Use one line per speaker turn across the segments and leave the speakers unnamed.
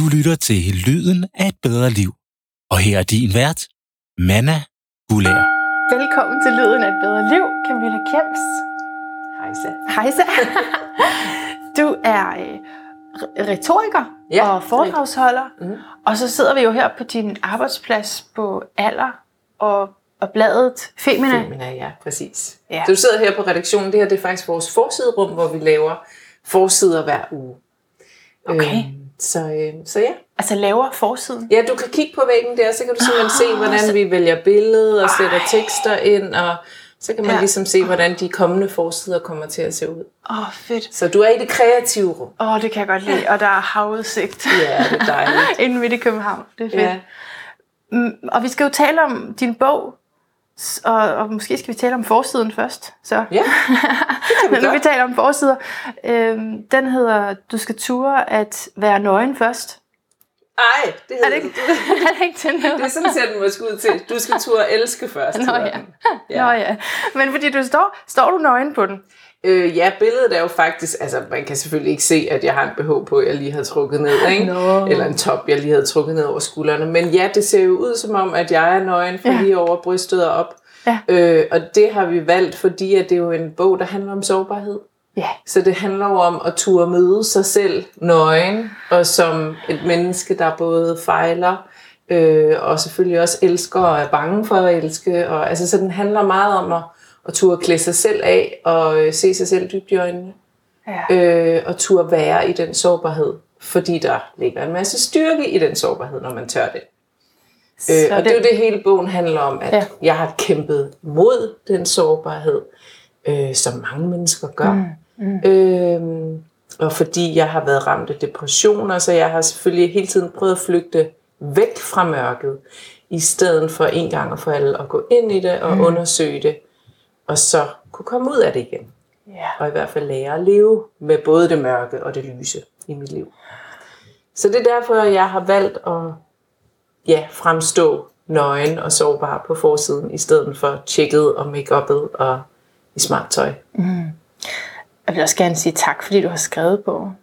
Du lytter til Lyden af et bedre liv. Og her er din vært, Manna Gulær.
Velkommen til Lyden af et bedre liv, Camilla Kjems.
Hejsa.
Hejsa. Du er øh, retoriker
Ja,
og foredragsholder,
Mhm.
og så sidder vi jo her på din arbejdsplads på Alder og, og bladet Femina.
Femina, ja, præcis.
Ja.
Ja. Så du sidder her på redaktionen. Det her det er faktisk vores forsiderum, hvor vi laver forsider hver uge.
Okay.
Øhm, så, øh, så ja.
Altså laver forsiden.
Ja, du kan kigge på væggen der, så kan du simpelthen se, hvordan vi vælger billeder og sætter
Ej.
tekster ind, og så kan man
Ja.
ligesom se, hvordan de kommende forsider kommer til at se ud.
Åh, oh, fedt.
Så du er i det kreative rum.
Åh, oh, det kan jeg godt lide. Og der er havudsigt.
Ja, det er dejligt.
Inden midt i København. Det er fedt.
Ja.
Mm, Og vi skal jo tale om din bog, og, og måske skal vi tale om forsiden først. Så.
Ja, det vi
Når vi taler om forsider, øhm, den hedder, du skal ture at være nøgen først.
Ej, det,
Er det
hedder
ikke,
det.
er det ikke den
Det
hedder?
er sådan, ser den måske ud til. Du skal turde elske først.
Nå
hedder
ja.
den.
ja. Nå ja. Men fordi du står, står du nøgen på den?
Øh, ja, billedet er jo faktisk, altså man kan selvfølgelig ikke se, at jeg har en BH på, jeg lige har trukket ned, ikke?
Nå.
Eller en top, jeg lige havde trukket ned over skuldrene. Men ja, det ser jo ud som om, at jeg er nøgen fra
ja.
lige over brystet og op.
Ja.
Øh, og det har vi valgt, fordi at det er jo en bog, der handler om sårbarhed.
Ja.
Så det handler jo om at turde møde sig selv nøgen, og som et menneske, der både fejler, øh, og selvfølgelig også elsker og er bange for at elske. Og, altså, så den handler meget om at, at turde klæde sig selv af, og øh, se sig selv dybt i øjnene,
ja.
øh, og turde være i den sårbarhed, fordi der ligger en masse styrke i den sårbarhed, når man tør det. Øh, og det er jo det hele bogen handler om, at
ja.
jeg har kæmpet mod den sårbarhed, øh, som mange mennesker gør. Mm. Mm. Øh, og fordi jeg har været ramt af depressioner, så jeg har selvfølgelig hele tiden prøvet at flygte væk fra mørket, i stedet for en gang og for alle at gå ind i det og mm. undersøge det, og så kunne komme ud af det igen.
ja.
Og i hvert fald lære at leve med både det mørke og det lyse i mit liv. Så det er derfor, jeg har valgt at ja, fremstå nøgen og sårbar på forsiden, i stedet for tjekket og make og i smart tøj.
Jeg vil også gerne sige tak, fordi du har skrevet bogen.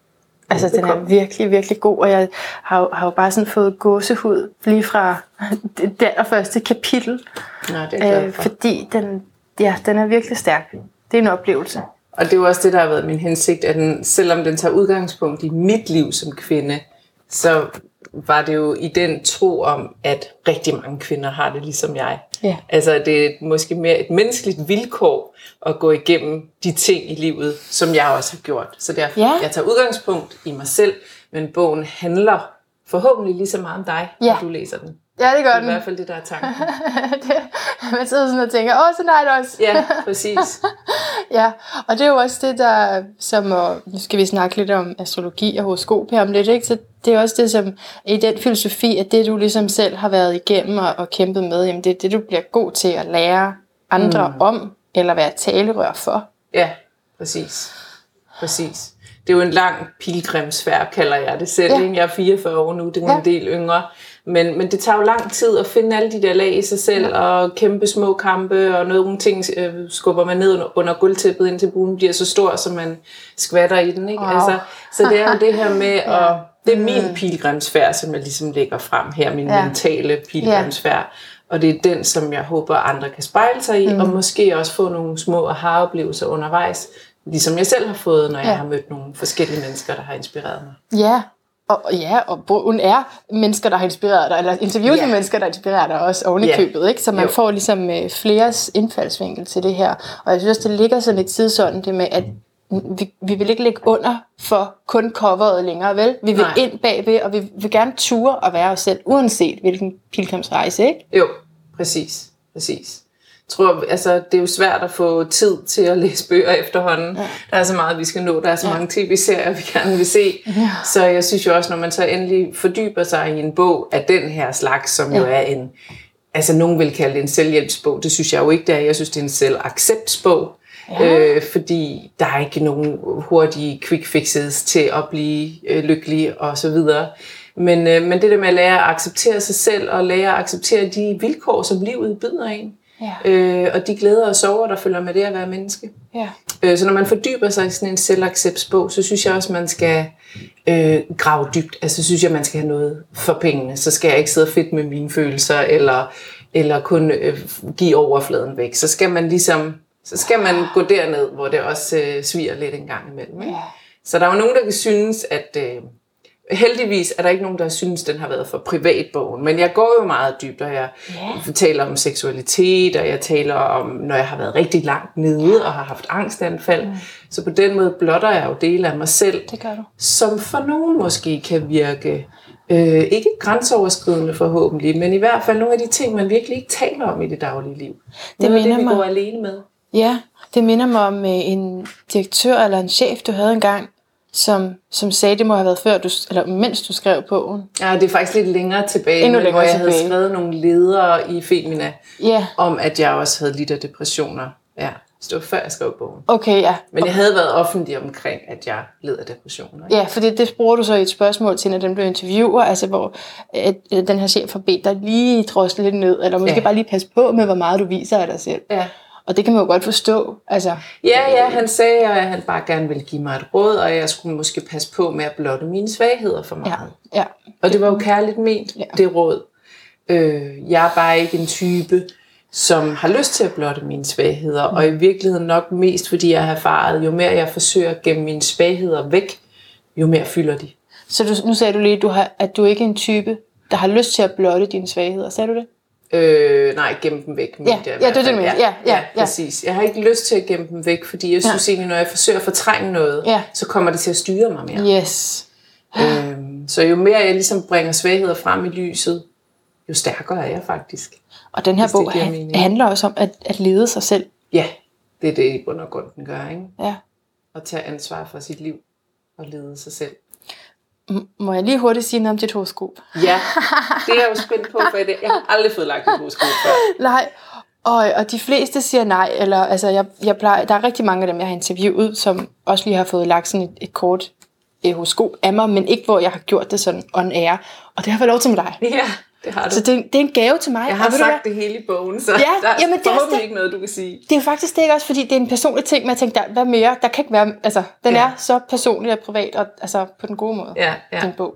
Altså, den er virkelig, virkelig god, og jeg har, har jo bare sådan fået gåsehud lige fra det det allerførste kapitel,
Nå, det er
øh,
for.
fordi den, ja, den er virkelig stærk. Det er en oplevelse.
Og det er jo også det, der har været min hensigt, at den, selvom den tager udgangspunkt i mit liv som kvinde, så var det jo i den tro om, at rigtig mange kvinder har det ligesom jeg.
Ja.
Altså det er måske mere et menneskeligt vilkår at gå igennem de ting i livet, som jeg også har gjort. Så derfor,
Ja.
jeg tager udgangspunkt i mig selv, men bogen handler forhåbentlig lige så meget om dig,
Ja.
når du læser den. Det
Ja, det gør
er i
den.
hvert fald det, der er tanken.
det, man sidder sådan og tænker, åh, sådan er det også.
Ja, præcis.
Ja, og det er jo også det, der, som, og nu skal vi snakke lidt om astrologi og horoskop her om lidt, ikke? så det er også det, som i den filosofi, at det du ligesom selv har været igennem og, og kæmpet med, jamen det er det, du bliver god til at lære andre mm. om, eller være talerør for.
Ja, præcis. Præcis. Det er jo en lang pilgrimsfærd, kalder jeg det selv.
Ja.
Jeg er 44 år nu, det er
ja.
en del yngre. Men, men det tager jo lang tid at finde alle de der lag i sig selv, ja. og kæmpe små kampe, og nogle ting øh, skubber man ned under, under gulvtæppet, indtil buen bliver så stor, så man skvatter i den. Ikke?
Wow.
Altså, så det er jo det her med,
Ja.
at det er min pilgrimsfærd, som jeg ligesom lægger frem her, min
Ja.
mentale pilgrimsfærd. Og det er den, som jeg håber, andre kan spejle sig i, mm. og måske også få nogle små aha-oplevelser undervejs, ligesom jeg selv har fået, når jeg
Ja.
har mødt nogle forskellige mennesker, der har inspireret mig.
Ja, og, ja, og bogen er mennesker, der har inspireret dig, eller interviews med mennesker, der inspirerer dig også oven i købet, ikke? Så man
Jo.
får ligesom øh, fleres indfaldsvinkel til det her. Og jeg synes også, det ligger sådan lidt tidsånden, det med, at vi, vi vil ikke ligge under for kun coveret længere, vel? Vi vil
Nej.
ind bagved, og vi vil gerne ture og være os selv, uanset hvilken pilgrimsrejse, ikke?
Jo, præcis. præcis. Tror, altså, det er jo svært at få tid til at læse bøger efterhånden. Ja. Der er så meget, vi skal nå. Der er så ja. mange tv-serier, vi gerne vil se.
Ja.
Så jeg synes jo også, når man så endelig fordyber sig i en bog af den her slags, som ja. jo er en... Altså, nogen vil kalde det en selvhjælpsbog. Det synes jeg jo ikke, det er. Jeg synes, det er en selvacceptsbog. Ja. Øh, fordi der er ikke nogen hurtige quick fixes til at blive øh, lykkelig og så videre. Men, øh, men det der med at lære at acceptere sig selv og lære at acceptere de vilkår, som livet byder en.
Ja.
Øh, og de glæder og sorger, der følger med det at være menneske.
Ja.
Øh, så når man fordyber sig i sådan en selvacceptsbog, så synes jeg også, man skal øh, grave dybt. Altså synes jeg, man skal have noget for pengene. Så skal jeg ikke sidde fedt med mine følelser, eller, eller kun øh, give overfladen væk. Så skal man ligesom, så skal man gå derned, hvor det også øh, sviger lidt en gang imellem. Ikke? Så der er jo nogen, der kan synes, at øh, heldigvis er der ikke nogen, der synes, den har været for privat bogen. Men jeg går jo meget dybt, og jeg
Ja.
taler om seksualitet, og jeg taler om, når jeg har været rigtig langt nede og har haft angstanfald. Mm. Så på den måde blotter jeg jo dele af mig selv,
Det gør du.
som for nogen måske kan virke øh, ikke grænseoverskridende forhåbentlig, men i hvert fald nogle af de ting, man virkelig ikke taler om i det daglige liv. Det,
minder
det, vi
mig-
går alene med.
Ja, det minder mig om øh, en direktør eller en chef, du havde engang, som, som sagde, det må have været før, du, eller mens du skrev bogen.
Ja, det er faktisk lidt længere tilbage,
Endnu længere
hvor jeg havde
tilbage.
skrevet nogle ledere i Femina,
Ja,
om at jeg også havde lidt af depressioner. Ja, så det var før jeg skrev bogen.
okay, ja.
Men jeg havde været offentlig omkring, at jeg led af depressioner. ikke?
Ja, for det, det bruger du så i et spørgsmål til, når den bliver interviewer, altså hvor at, at den her chef har bedt dig lige drosle lidt ned, eller måske
ja.
bare lige passe på med, hvor meget du viser af dig selv.
Ja.
Og det kan man jo godt forstå. Altså,
Ja, ja, han sagde, at han bare gerne ville give mig et råd, og jeg skulle måske passe på med at blotte mine svagheder for
ja,
meget.
ja.
Og det var jo kærligt ment,
Ja.
det råd. Øh, jeg er bare ikke en type, som har lyst til at blotte mine svagheder, og i virkeligheden nok mest, fordi jeg har erfaret, jo mere jeg forsøger at gemme mine svagheder væk, jo mere fylder de.
Så du, nu sagde du lige, du har, at du ikke er en type, der har lyst til at blotte dine svagheder. Sagde du det?
Øh, nej, gemme dem væk.
Ja, ja, det er det. Ja, ja, ja.
præcis. Jeg har ikke lyst til at gemme dem væk, fordi jeg synes egentlig, når jeg forsøger at fortrænge noget,
Ja.
så kommer det til at styre mig mere.
Yes.
Øhm, så jo mere jeg ligesom bringer svagheder frem i lyset, jo stærkere er jeg faktisk.
Og den her bog han, handler også om at, at lede sig selv.
Ja, det er det i bund og grund, den gør, ikke?
Ja.
At tage ansvar for sit liv og lede sig selv.
Må jeg lige hurtigt sige noget om dit horoskop?
Ja, det er jeg jo spændt på, for jeg har aldrig fået lagt et horoskop før.
Nej, og, og de fleste siger nej, eller altså jeg, jeg plejer, der er rigtig mange af dem, jeg har interviewet, som også lige har fået lagt sådan et, et kort eh, horoskop af mig, men ikke hvor jeg har gjort det sådan on air, og det har jeg fået lov til med dig.
Ja, det har du.
Så det, det er en gave til mig.
jeg har
og
sagt det hele i bogen, så
Ja,
der er
jamen, det er det.
ikke noget, du kan sige.
Det er jo faktisk det ikke også, fordi det er en personlig ting, men jeg tænkte, der, hvad mere? Der kan ikke være, altså, den
Ja.
er så personlig og privat, og altså på den gode måde,
Ja, ja.
den bog.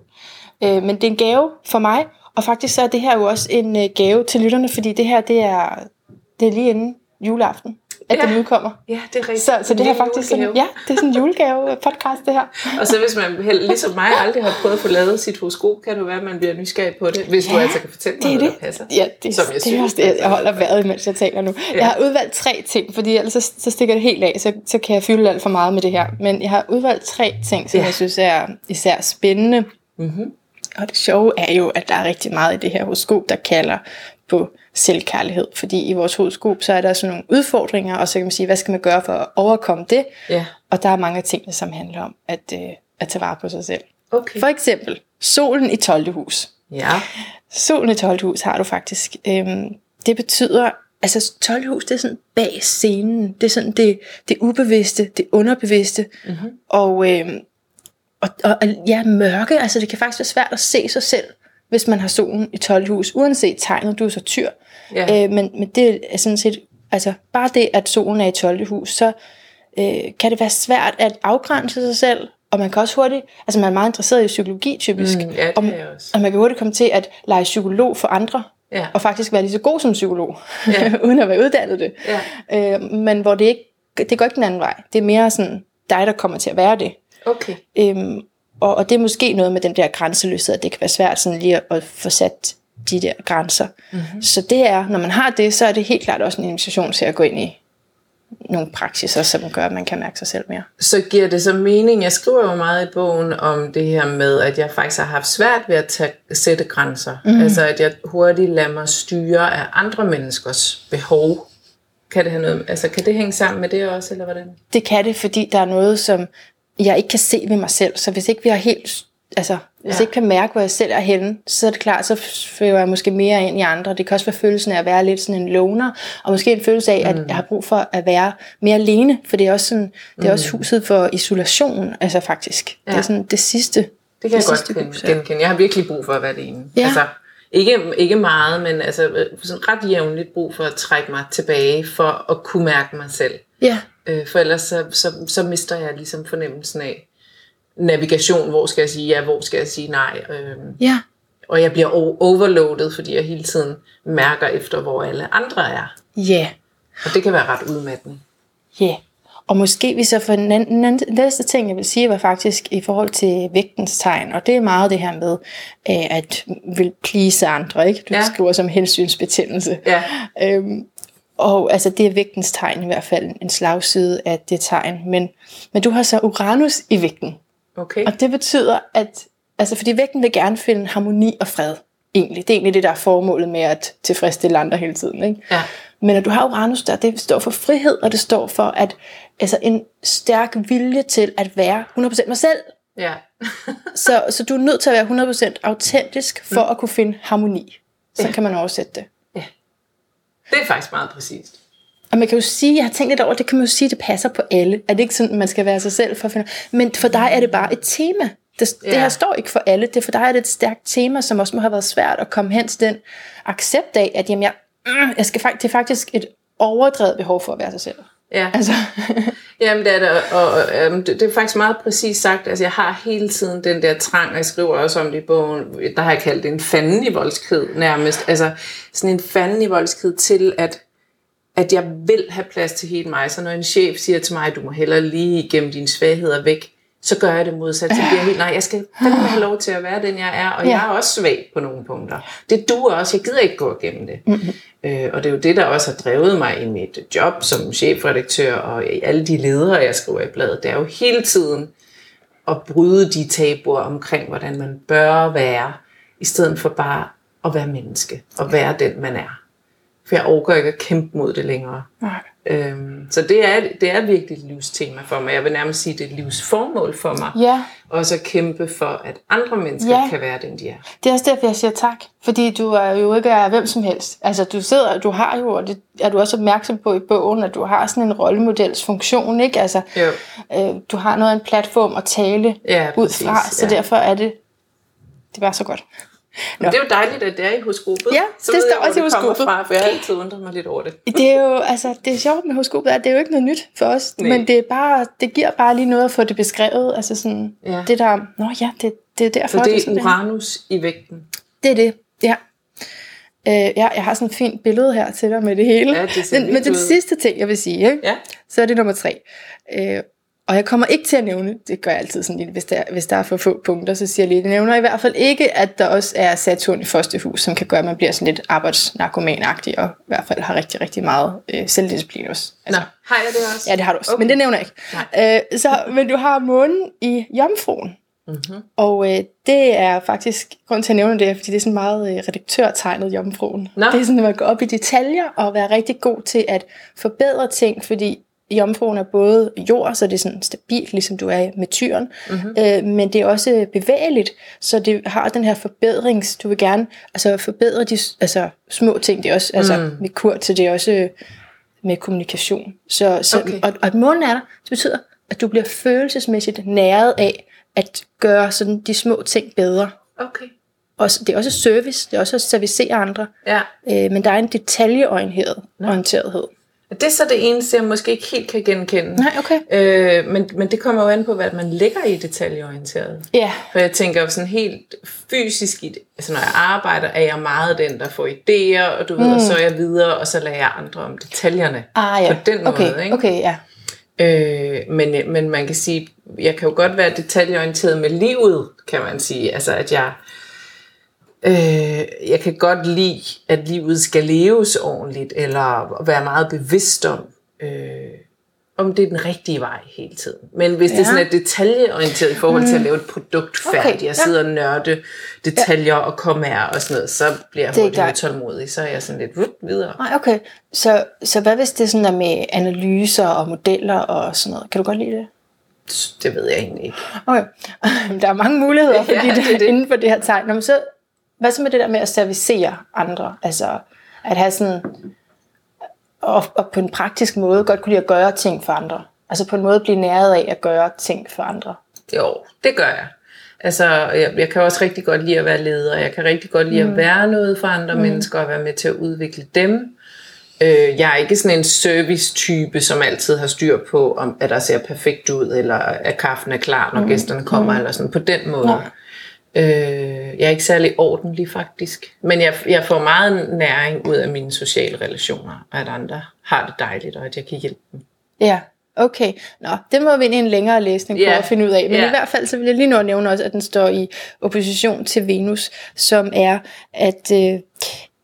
Øh, men det er en gave for mig, og faktisk så er det her jo også en øh, gave til lytterne, fordi det her, det er, det er lige inden juleaften, at
Ja.
den udkommer.
Ja, det er rigtigt.
Så, så det her
lille
faktisk sådan, ja, det er sådan en julegave podcast, det her.
Og så hvis man held- ligesom mig aldrig har prøvet at få lavet sit horoskop, kan det jo være, at man bliver nysgerrig på det, hvis du
Ja,
altså kan fortælle mig
Det er
noget,
det.
der passer.
Ja, det,
Som jeg
det er
synes,
også det, jeg holder vejret, mens jeg taler nu. Ja. Jeg har udvalgt tre ting, fordi ellers så, så stikker det helt af, så, så kan jeg fylde alt for meget med det her. Men jeg har udvalgt tre ting, som
ja.
jeg synes er især spændende.
Mm-hmm.
Og det sjove er jo, at der er rigtig meget i det her horoskop, der kalder på selvkærlighed. Fordi i vores horoskop, så er der sådan nogle udfordringer, og så kan man sige, hvad skal man gøre for at overkomme det?
Ja,
Og der er mange af tingene, som handler om at, øh, at tage vare på sig selv.
okay.
For eksempel, solen i 12. hus.
Ja,
Solen i 12. hus har du faktisk. Øhm, det betyder, altså 12. hus, det er sådan bag scenen. Det er sådan det, det ubevidste, det underbevidste. Mm-hmm. Og, øhm, og, og, og ja, mørke, altså det kan faktisk være svært at se sig selv, hvis man har solen i 12. hus, uanset tegnet, du er så tyr.
Ja.
Øh, men, men det er sådan set, altså bare det, at solen er i 12. hus, så øh, kan det være svært at afgrænse sig selv, og man kan også hurtigt, altså man er meget interesseret i psykologi typisk,
Mm, ja, det
og,
også.
og man kan hurtigt komme til at lege psykolog for andre,
Ja.
og faktisk være lige så god som psykolog,
Ja.
uden at være uddannet det.
Ja.
Øh, men hvor det ikke, det går ikke den anden vej. Det er mere sådan dig, der kommer til at være det.
okay.
Øhm, og, og det er måske noget med den der grænseløshed, at det kan være svært sådan lige at, at få sat de der grænser. Mm-hmm. Så det er, når man har det, så er det helt klart også en invitation til at gå ind i nogle praksiser, som gør, at man kan mærke sig selv mere.
Så giver det så mening, jeg skriver jo meget i bogen om det her med, at jeg faktisk har haft svært ved at tage, sætte grænser. Mm. Altså at jeg hurtigt lader mig styre af andre menneskers behov. Kan det, have noget, altså, kan det hænge sammen med det også, eller hvordan?
Det kan det, fordi der er noget, som jeg ikke kan se ved mig selv. Så hvis ikke vi har helt, altså, hvis
Ja.
jeg ikke kan mærke, hvor jeg selv er henne, så er det klart, så fører jeg måske mere ind i andre. Det kan også være følelsen af at være lidt sådan en loner, og måske en følelse af, at jeg har brug for at være mere alene, for det er også, sådan, det er også huset for isolation, altså faktisk. Ja. Det er sådan det sidste.
Det kan jeg godt
hus, ja.
genkende. Jeg har virkelig brug for at være alene.
Ja.
Altså, ikke, ikke meget, men altså, øh, sådan ret jævnligt brug for at trække mig tilbage, for at kunne mærke mig selv.
Ja,
Øh, for ellers så, så, så mister jeg ligesom fornemmelsen af, navigation, hvor skal jeg sige ja, hvor skal jeg sige nej. Øhm,
Ja.
og jeg bliver overloadet, fordi jeg hele tiden mærker efter, hvor alle andre er.
Ja.
Og det kan være ret udmattende.
Ja. Og måske vi så for den anden- den anden- næste ting, jeg vil sige, var faktisk i forhold til vægtens tegn. Og det er meget det her med, øh, at vil please andre. Ikke? Du
Ja.
skriver som hensynsbetændelse.
Ja.
Øhm, og altså det er vægtens tegn i hvert fald en slagside af det tegn. Men, men du har så Uranus i vægten.
Okay.
Og det betyder, at altså fordi vægten vil gerne finde harmoni og fred. Egentlig. Det er egentlig det, der er formålet med at tilfredsstille andre hele tiden. Ikke?
Ja.
Men at du har Uranus der, det står for frihed, og det står for at altså en stærk vilje til at være 100% mig selv.
Ja.
Så, så du er nødt til at være 100% autentisk for at kunne finde harmoni. Så
Ja.
kan man oversætte det.
Det er faktisk meget præcist.
Og man kan jo sige, jeg har tænkt lidt over, det kan man jo sige, det passer på alle. Er det ikke sådan, man skal være sig selv for at finde Men for dig er det bare et tema. Det, det
Ja.
her står ikke for alle. Det for dig er det et stærkt tema, som også må have været svært at komme hen til den accept af, at jamen, jeg, mm, jeg skal, det er faktisk et overdrevet behov for at være sig selv.
Ja.
Altså,
Jamen, det er, det, og, og øhm, det, det er faktisk meget præcist sagt. Altså, jeg har hele tiden den der trang, og jeg skriver også om det i bogen, der har jeg kaldt det en fanden i voldsked nærmest. Altså, sådan en fanden i voldsked til, at, at jeg vil have plads til hele mig. Så når en chef siger til mig, du må hellere lige gemme dine svagheder væk, så gør jeg det modsat. Så bliver jeg helt, nej, jeg skal fandme have lov til at være den, jeg er, og
Ja.
jeg er også svag på nogle punkter. Det duer også, jeg gider ikke gå igennem det. Mm-hmm. Øh, og det er jo det, der også har drevet mig i mit job som chefredaktør, og i alle de ledere, jeg skriver i bladet. Det er jo hele tiden at bryde de tabuer omkring, hvordan man bør være, i stedet for bare at være menneske, og være den, man er. For jeg overgår ikke at kæmpe mod det længere.
nej.
Øhm, så det er, det er virkelig et livstema for mig. Jeg vil nærmest sige, det er et livsformål for mig.
Ja,
Også at kæmpe for, at andre mennesker
Ja.
kan være den, de er.
det er også derfor, jeg siger tak. Fordi du er jo ikke er hvem som helst. Altså, du sidder, du har jo, og det er du også opmærksom på i bogen, at du har sådan en rollemodels funktion, ikke? Altså,
Jo.
øh, du har noget af en platform at tale
Ja,
ud fra, så
ja.
derfor er det, det var så godt.
Men det er jo dejligt, at det er i horoskopet.
Ja,
så
det
jeg,
står
hvor
også i
det kommer
horoskopet.
Fra, for jeg har altid undret mig lidt over det.
Det er jo, altså, det er sjovt med horoskopet, at det er jo ikke noget nyt for os,
Nej.
men det er bare, det giver bare lige noget at få det beskrevet, altså sådan,
Ja.
det der, nå ja, det, det er derfor,
Så det
er
er
sådan, det,
Uranus i vægten.
det er det, ja. Øh, ja, jeg har sådan et fint billede her til dig med det hele.
Ja, det
men, men den sidste ting, jeg vil sige, ikke?
Ja.
så er det nummer tre. Øh, og jeg kommer ikke til at nævne, det gør jeg altid sådan lidt, hvis der, hvis der er for få punkter, så siger jeg lige, det nævner i hvert fald ikke, at der også er Saturn i første hus, som kan gøre, at man bliver sådan lidt arbejdsnarkomanagtig, og i hvert fald har rigtig, rigtig meget øh, selvdisciplin også.
Nå, har jeg det også?
Ja, det har du også, okay. Men det nævner jeg ikke. Øh, så, men du har månen i jomfruen,
Mm-hmm.
og øh, det er faktisk, grund til at nævne det, er, fordi det er sådan meget øh, redaktørtegnet jomfruen.
Nå.
Det er sådan, at man går op i detaljer og være rigtig god til at forbedre ting, fordi jomfruen er både jord, så det er sådan stabilt, ligesom du er med tyren, mm-hmm. øh, men det er også bevægeligt, så det har den her forbedrings, du vil gerne altså forbedre de altså, små ting, det er også, altså
Mm.
med kurt, så det er også øh, med kommunikation. Så, så,
Okay.
og, og at månen er der, det betyder, at du bliver følelsesmæssigt næret af at gøre sådan de små ting bedre.
Okay.
Og det er også service, det er også at servicere andre,
Ja.
øh, men der er en detaljeorienteret orienterethed.
Det er så det eneste, jeg måske ikke helt kan genkende.
Nej, okay.
Øh, men, men det kommer jo an på, hvad man lægger i detaljeorienteret.
Ja,
For jeg tænker jo sådan helt fysisk, i altså når jeg arbejder, er jeg meget den, der får idéer, og du ved, mm. og så er jeg videre, og så lader jeg andre om detaljerne.
ah, ja.
På den
okay,
måde, ikke?
Okay, ja.
Øh, men, men man kan sige, jeg kan jo godt være detaljeorienteret med livet, kan man sige. Altså at jeg, øh, jeg kan godt lide, at livet skal leves ordentligt, eller være meget bevidst om, øh, om det er den rigtige vej hele tiden. Men hvis ja. det
Ja.
sådan er detaljeorienteret i forhold til at lave et produkt færdigt,
Okay, ja.
sidder og nørde detaljer og kommer og sådan noget, så bliver jeg
er
hurtigt utålmodig. Så er jeg sådan lidt vup, videre.
Nej, okay. Så, så hvad hvis det sådan er med analyser og modeller og sådan noget? Kan du godt lide det?
Det ved jeg egentlig ikke.
Okay. Der er mange muligheder fordi
Ja,
ja,
det
det,
er
inden for det her tegn. Nå, så, hvad så med det der med at servicere andre? Altså at have sådan, og, og på en praktisk måde godt kunne lide at gøre ting for andre. Altså på en måde blive næret af at gøre ting for andre.
Jo, det gør jeg. Altså, jeg, jeg kan også rigtig godt lide at være leder. Jeg kan rigtig godt lide mm. at være noget for andre mm. mennesker og være med til at udvikle dem. Øh, jeg er ikke sådan en service-type, som altid har styr på, om at der ser perfekt ud, eller at kaffen er klar, når mm. gæsterne kommer, mm. eller sådan på den måde. Nej. Øh, jeg er ikke særlig ordentlig faktisk. Men jeg, jeg får meget næring ud af mine sociale relationer, og at andre har det dejligt, og at jeg kan hjælpe dem.
Ja, okay. Nå, det må vi ind i en længere læsning for yeah. at finde ud af. Men yeah. i hvert fald så vil jeg lige nå nævne også, at den står i opposition til Venus, som er, at... Øh,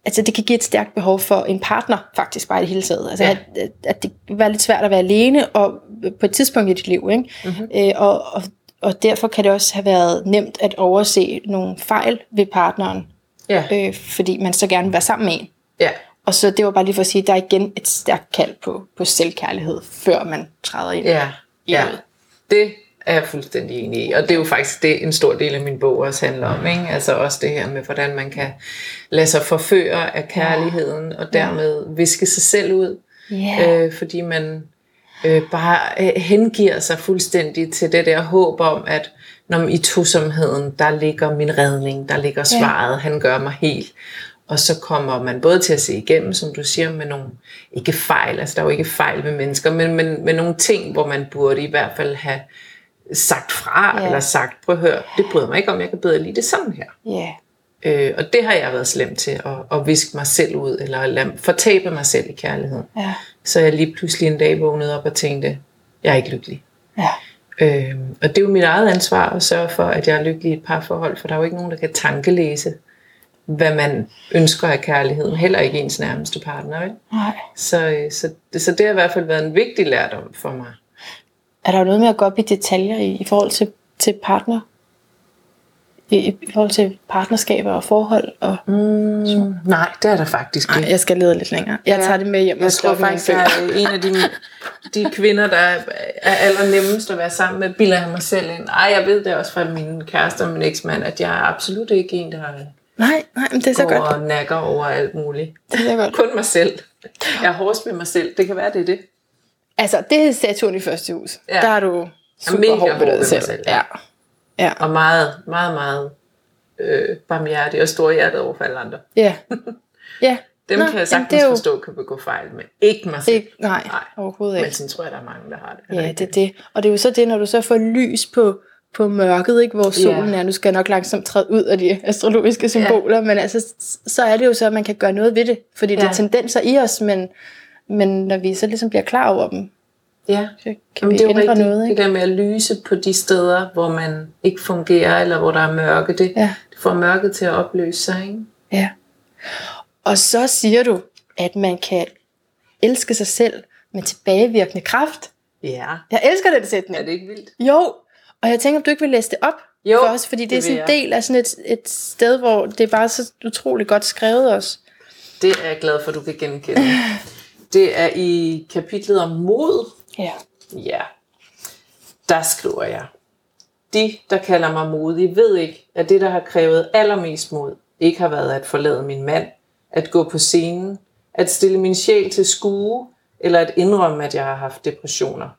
altså det kan give et stærkt behov for en partner, faktisk bare i det hele taget. Altså ja. at, at det kan være lidt svært at være alene og på et tidspunkt i dit liv. Ikke? Mm-hmm. Øh, og, og og derfor kan det også have været nemt at overse nogle fejl ved partneren, ja. øh, fordi man så gerne vil være sammen med en.
Ja.
Og så det var bare lige for at sige, at der er igen et stærkt kald på, på selvkærlighed, før man træder ind
ja. i ja. Det er jeg fuldstændig enig i. Og det er jo faktisk det, en stor del af min bog også handler om. Ikke? Altså også det her med, hvordan man kan lade sig forføre af kærligheden, og dermed viske sig selv ud. Yeah. Øh, fordi man øh, bare øh, hengiver sig fuldstændig til det der håb om, at når i tosomheden, der ligger min redning, der ligger svaret, ja. han gør mig helt. Og så kommer man både til at se igennem, som du siger, med nogle, ikke fejl, altså der er jo ikke fejl med mennesker, men, men med nogle ting, hvor man burde i hvert fald have sagt fra, ja. eller sagt, prøv at høre, det bryder mig ikke om, jeg kan bedre lide det sådan her.
Ja.
Øh, og det har jeg været slem til, at, at viske mig selv ud, eller at lade, fortabe mig selv i kærligheden.
Ja.
Så jeg lige pludselig en dag vågnede op og tænkte, jeg er ikke lykkelig.
Ja.
Øh, og det er jo mit eget ansvar at sørge for, at jeg er lykkelig i et parforhold, for der er jo ikke nogen, der kan tankelæse, hvad man ønsker af kærligheden, heller ikke ens nærmeste partner. Ikke?
Nej.
Så, øh, så, det, så det har i hvert fald været en vigtig lærdom for mig.
Er der noget med at gå op i detaljer i, i forhold til, til partner? I, forhold til partnerskaber og forhold? Og,
mm, nej, det er der faktisk ikke.
Nej, jeg skal lede lidt længere. Jeg tager det med hjem
jeg tror faktisk, jeg er en af de, de kvinder, der er allernemmest at være sammen med, bilder jeg mig selv ind. Ej, jeg ved det også fra min kæreste og min eksmand, at jeg er absolut ikke en, der
Nej, nej, men det er så godt.
og nakker over alt muligt.
Det er godt.
Kun mig selv. Jeg er hårdest med mig selv. Det kan være, det er det.
Altså, det er Saturn i første hus. Ja. Der er du super hård
ved dig selv. selv. Ja.
Ja.
Og meget, meget, meget øh, barmhjertig og stor hjertet over for alle andre.
Ja. ja.
Dem Nå, kan jeg sagtens jo... forstå, kan begå fejl med. Ikke mig selv.
Ikke, nej, nej, overhovedet ikke.
Men sådan tror jeg, der er mange, der har det.
Ja, det er det. Og det er jo så det, når du så får lys på, på mørket, ikke, hvor solen ja. er. Nu skal jeg nok langsomt træde ud af de astrologiske symboler, ja. men altså, så er det jo så, at man kan gøre noget ved det. Fordi ja. det er tendenser i os, men, men når vi så ligesom bliver klar over dem,
Ja,
så kan vi det er jo rigtigt, noget,
ikke? det der med at lyse på de steder, hvor man ikke fungerer, eller hvor der er mørke, det, ja. det får mørket til at opløse sig. Ikke?
Ja. Og så siger du, at man kan elske sig selv med tilbagevirkende kraft.
Ja.
Jeg elsker den sætning.
Er det ikke vildt?
Jo, og jeg tænker, om du ikke vil læse det op
jo,
for os, fordi det, det er sådan en del af sådan et, et sted, hvor det er bare så utroligt godt skrevet også.
Det er jeg glad for, at du kan genkende. det er i kapitlet om mod,
Ja.
Ja. Der skriver jeg. De, der kalder mig modig, ved ikke, at det, der har krævet allermest mod, ikke har været at forlade min mand, at gå på scenen, at stille min sjæl til skue, eller at indrømme, at jeg har haft depressioner.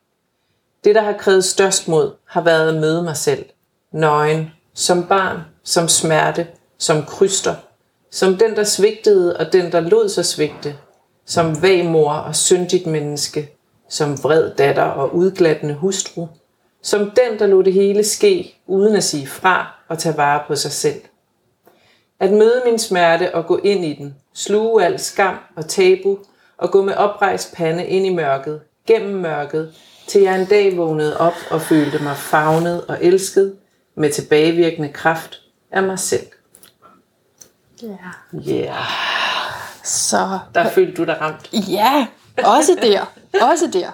Det, der har krævet størst mod, har været at møde mig selv. Nøgen, som barn, som smerte, som kryster, som den, der svigtede og den, der lod sig svigte, som vag mor og syndigt menneske, som vred datter og udglattende hustru, som den, der lod det hele ske, uden at sige fra og tage vare på sig selv. At møde min smerte og gå ind i den, sluge al skam og tabu, og gå med oprejst pande ind i mørket, gennem mørket, til jeg en dag vågnede op og følte mig favnet og elsket med tilbagevirkende kraft af mig selv.
Ja.
Yeah. Yeah.
Så...
Der følte du dig ramt.
Ja, også der. Også der.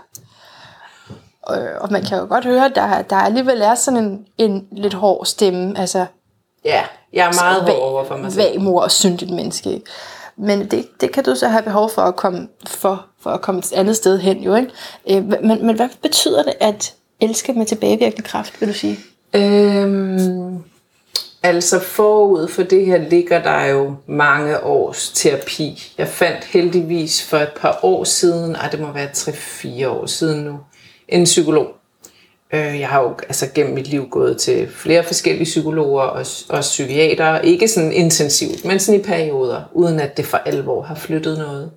Øh, og man kan jo godt høre, at der, der alligevel er sådan en, en lidt hård stemme. Altså,
ja, jeg er meget hård over for mig selv.
Vag mor og syndigt menneske. Ikke? Men det, det kan du så have behov for at komme, for, for at komme et andet sted hen. Jo, ikke? Øh, men, men hvad betyder det at elske med tilbagevirkende kraft, vil du sige?
Øhm, Altså forud for det her ligger der jo mange års terapi. Jeg fandt heldigvis for et par år siden, og det må være 3-4 år siden nu, en psykolog. Øh, jeg har jo altså gennem mit liv gået til flere forskellige psykologer og, og psykiater. Ikke sådan intensivt, men sådan i perioder, uden at det for alvor har flyttet noget.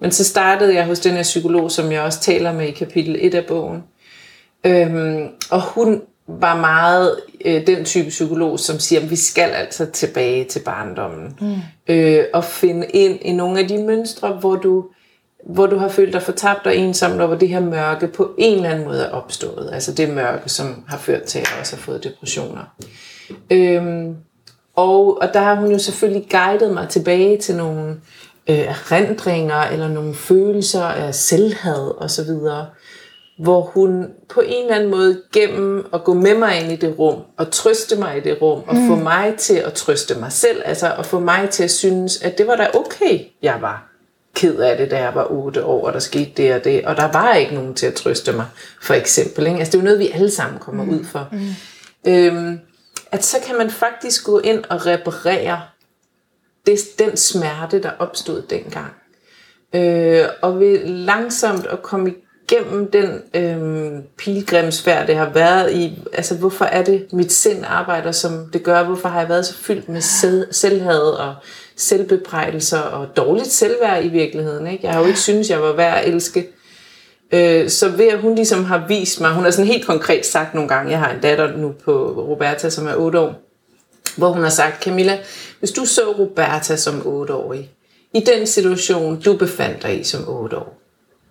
Men så startede jeg hos den her psykolog, som jeg også taler med i kapitel 1 af bogen. Øhm, og hun var meget øh, den type psykolog, som siger, at vi skal altså tilbage til barndommen. Mm. Øh, og finde ind i nogle af de mønstre, hvor du, hvor du har følt dig fortabt og ensom, og hvor det her mørke på en eller anden måde er opstået. Altså det mørke, som har ført til, at jeg også har fået depressioner. Øhm, og, og der har hun jo selvfølgelig guidet mig tilbage til nogle øh, erindringer, eller nogle følelser af selvhad osv., hvor hun på en eller anden måde gennem at gå med mig ind i det rum, og trøste mig i det rum, og mm. få mig til at trøste mig selv, altså at få mig til at synes, at det var da okay, jeg var ked af det, da jeg var 8 år, og der skete det og det, og der var ikke nogen til at trøste mig, for eksempel. Ikke? Altså det er jo noget, vi alle sammen kommer mm. ud for. Mm. Øhm, at så kan man faktisk gå ind og reparere det, den smerte, der opstod dengang. Øh, og ved langsomt at komme igennem den øh, pilgrimsfærd, det har været i, altså hvorfor er det, mit sind arbejder, som det gør, hvorfor har jeg været så fyldt med selv, selvhad og selvbebrejdelser og dårligt selvværd i virkeligheden. Ikke? Jeg har jo ikke synes jeg var værd at elske. Øh, så ved at hun ligesom har vist mig, hun har sådan helt konkret sagt nogle gange, jeg har en datter nu på Roberta, som er 8 år, hvor hun har sagt, Camilla, hvis du så Roberta som 8-årig, i den situation, du befandt dig i som 8 år,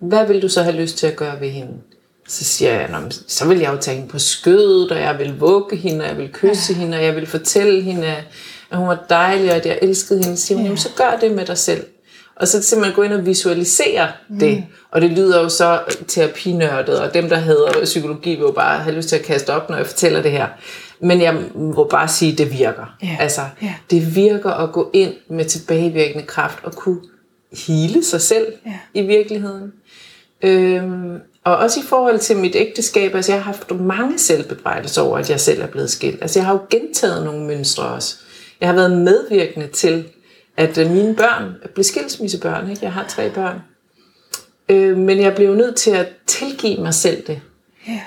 hvad vil du så have lyst til at gøre ved hende? Så siger jeg, så vil jeg jo tage hende på skødet, og jeg vil vugge hende, og jeg vil kysse ja. hende, og jeg vil fortælle hende, at hun var dejlig, og at jeg elskede hende. Så siger hun, ja. så gør det med dig selv. Og så simpelthen gå ind og visualisere mm. det. Og det lyder jo så terapinørdet, og dem, der hedder psykologi, vil jo bare have lyst til at kaste op, når jeg fortæller det her. Men jeg må bare sige, at det virker. Yeah. Altså, yeah. det virker at gå ind med tilbagevirkende kraft og kunne hele sig selv yeah. i virkeligheden. Øhm, og også i forhold til mit ægteskab, altså jeg har haft mange selvbebrejdelser over, at jeg selv er blevet skilt. Altså jeg har jo gentaget nogle mønstre også. Jeg har været medvirkende til, at øh, mine børn blev skilsmissebørn. Ikke? Jeg har tre børn. Øh, men jeg blev nødt til at tilgive mig selv det.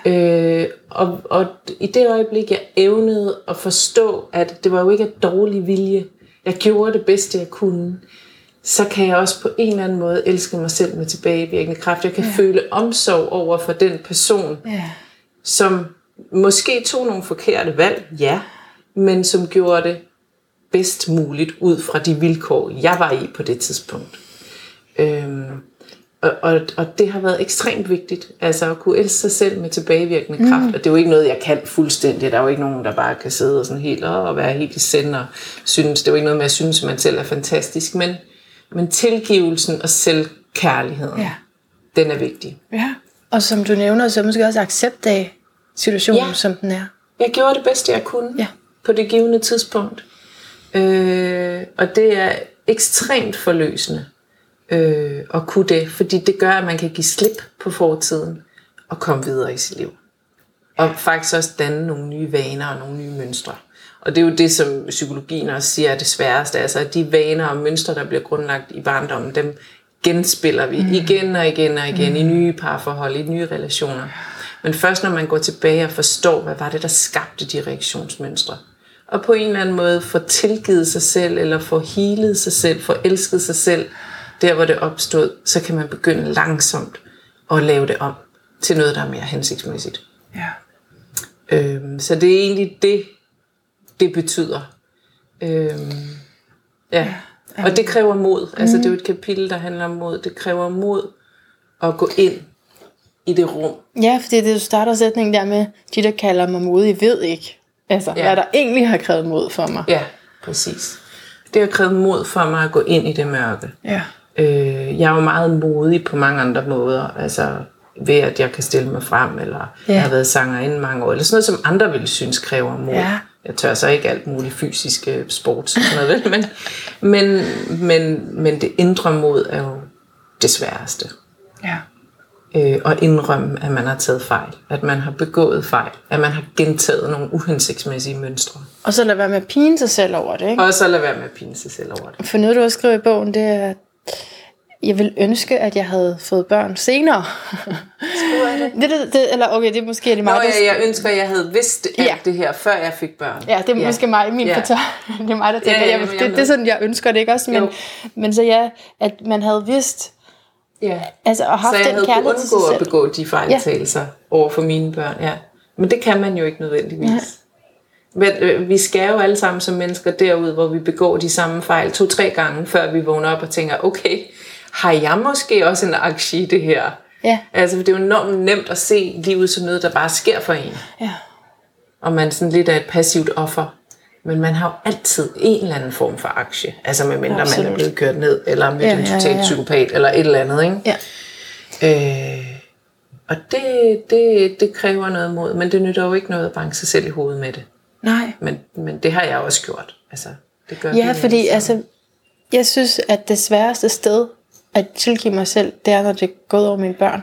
Yeah. Øh, og, og i det øjeblik, jeg evnede at forstå, at det var jo ikke af dårlig vilje. Jeg gjorde det bedste, jeg kunne. Så kan jeg også på en eller anden måde elske mig selv med tilbagevirkende kraft. Jeg kan yeah. føle omsorg over for den person, yeah. som måske tog nogle forkerte valg, ja, men som gjorde det bedst muligt ud fra de vilkår, jeg var i på det tidspunkt. Øhm, og, og, og det har været ekstremt vigtigt, altså at kunne elske sig selv med tilbagevirkende kraft. Mm. Og det er jo ikke noget, jeg kan fuldstændigt. Der er jo ikke nogen, der bare kan sidde og, sådan helt, og være helt i send og synes. Det er jo ikke noget med at synes, at man selv er fantastisk. Men, men tilgivelsen og selvkærligheden, ja. den er vigtig.
Ja, og som du nævner, så måske også accept af situationen, ja. som den er.
Jeg gjorde det bedste, jeg kunne ja. på det givende tidspunkt. Øh, og det er ekstremt forløsende øh, at kunne det, fordi det gør, at man kan give slip på fortiden og komme videre i sit liv. Og faktisk også danne nogle nye vaner og nogle nye mønstre. Og det er jo det, som psykologien også siger er det sværeste. Altså, at de vaner og mønstre, der bliver grundlagt i barndommen, dem genspiller vi mm. igen og igen og igen mm. i nye parforhold, i nye relationer. Men først når man går tilbage og forstår, hvad var det, der skabte de reaktionsmønstre, og på en eller anden måde få tilgivet sig selv, eller få healet sig selv, få elsket sig selv, der hvor det opstod, så kan man begynde langsomt at lave det om til noget, der er mere hensigtsmæssigt. Ja. Øhm, så det er egentlig det, det betyder. Øhm, ja. ja. Og det kræver mod. Mm. Altså det er jo et kapitel, der handler om mod. Det kræver mod at gå ind i det rum.
Ja, fordi det starter sætningen der med, de der kalder mig modig, ved ikke. Altså, ja. hvad der egentlig har krævet mod for mig.
Ja, præcis. Det har krævet mod for mig at gå ind i det mørke. Ja. Øh, jeg er jo meget modig på mange andre måder. Altså ved at jeg kan stille mig frem, eller ja. jeg har været sanger inden mange år, eller sådan noget, som andre vil synes kræver mod. Ja. Jeg tør så ikke alt muligt fysisk sport, sådan noget, men, men, men, men det indre mod er jo det sværeste. Ja øh, og indrømme, at man har taget fejl, at man har begået fejl, at man har gentaget nogle uhensigtsmæssige mønstre.
Og så lad være med at pine sig selv over det, ikke?
Og så lad være med at pine sig selv over det.
For noget, du har skrevet i bogen, det er, at jeg vil ønske, at jeg havde fået børn senere. Det? det, det, det? Eller okay, det er måske det mig,
Nå, ja, jeg ønsker, at jeg havde vidst alt ja. det her, før jeg fik børn.
Ja, det er ja. måske mig, min ja. fortør. Det er mig, der tænker, ja, ja, jeg, det, det, er sådan, jeg ønsker det ikke også. Men, men så ja, at man havde vidst,
Ja.
Altså, og haft
Så jeg
den
havde
kærlighed til sig
undgå at
selv.
begå de fejltagelser ja. over for mine børn. Ja. Men det kan man jo ikke nødvendigvis.
Nej.
Men øh, vi skal jo alle sammen som mennesker derud, hvor vi begår de samme fejl to-tre gange, før vi vågner op og tænker, okay, har jeg måske også en aktie i det her?
Ja.
Altså, for det er jo enormt nemt at se livet som noget, der bare sker for en.
Ja.
Og man sådan lidt er et passivt offer. Men man har jo altid en eller anden form for aktie. Altså medmindre man
Absolut.
er blevet kørt ned, eller med
Ja,
en
ja,
total
ja.
psykopat, eller et eller andet. Ikke?
Ja.
Øh, og det, det, det kræver noget mod, men det nytter jo ikke noget at banke sig selv i hovedet med det.
Nej.
Men, men det har jeg også gjort. Altså, det gør
Ja, fordi altså, jeg synes, at det sværeste sted at tilgive mig selv, det er, når det er gået over mine børn.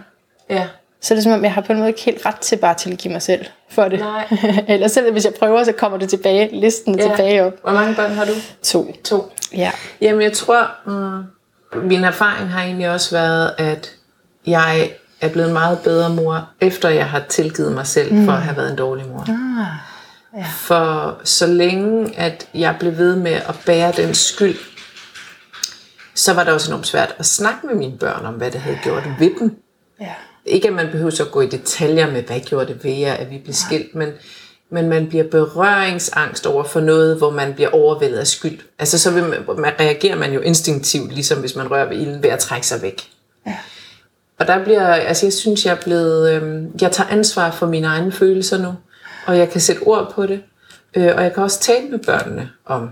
Ja.
Så er det som om, jeg har på en måde ikke helt ret til bare at tilgive mig selv for det.
Nej.
Eller selv hvis jeg prøver, så kommer det tilbage, listen ja. tilbage op.
Hvor mange børn har du?
To.
To.
Ja.
Jamen, jeg tror, mm, min erfaring har egentlig også været, at jeg er blevet en meget bedre mor, efter jeg har tilgivet mig selv mm. for at have været en dårlig mor.
Ah,
ja. For så længe, at jeg blev ved med at bære den skyld, så var det også enormt svært at snakke med mine børn om, hvad det havde gjort ved dem.
Ja.
Ikke at man behøver så at gå i detaljer med, hvad gjorde det ved jer, at vi blev skilt, men, men man bliver berøringsangst over for noget, hvor man bliver overvældet af skyld. Altså så vil man, man reagerer man jo instinktivt, ligesom hvis man rører ved ilden, ved at trække sig væk.
Ja.
Og der bliver, altså jeg synes, jeg er blevet, øhm, jeg tager ansvar for mine egne følelser nu, og jeg kan sætte ord på det, øh, og jeg kan også tale med børnene om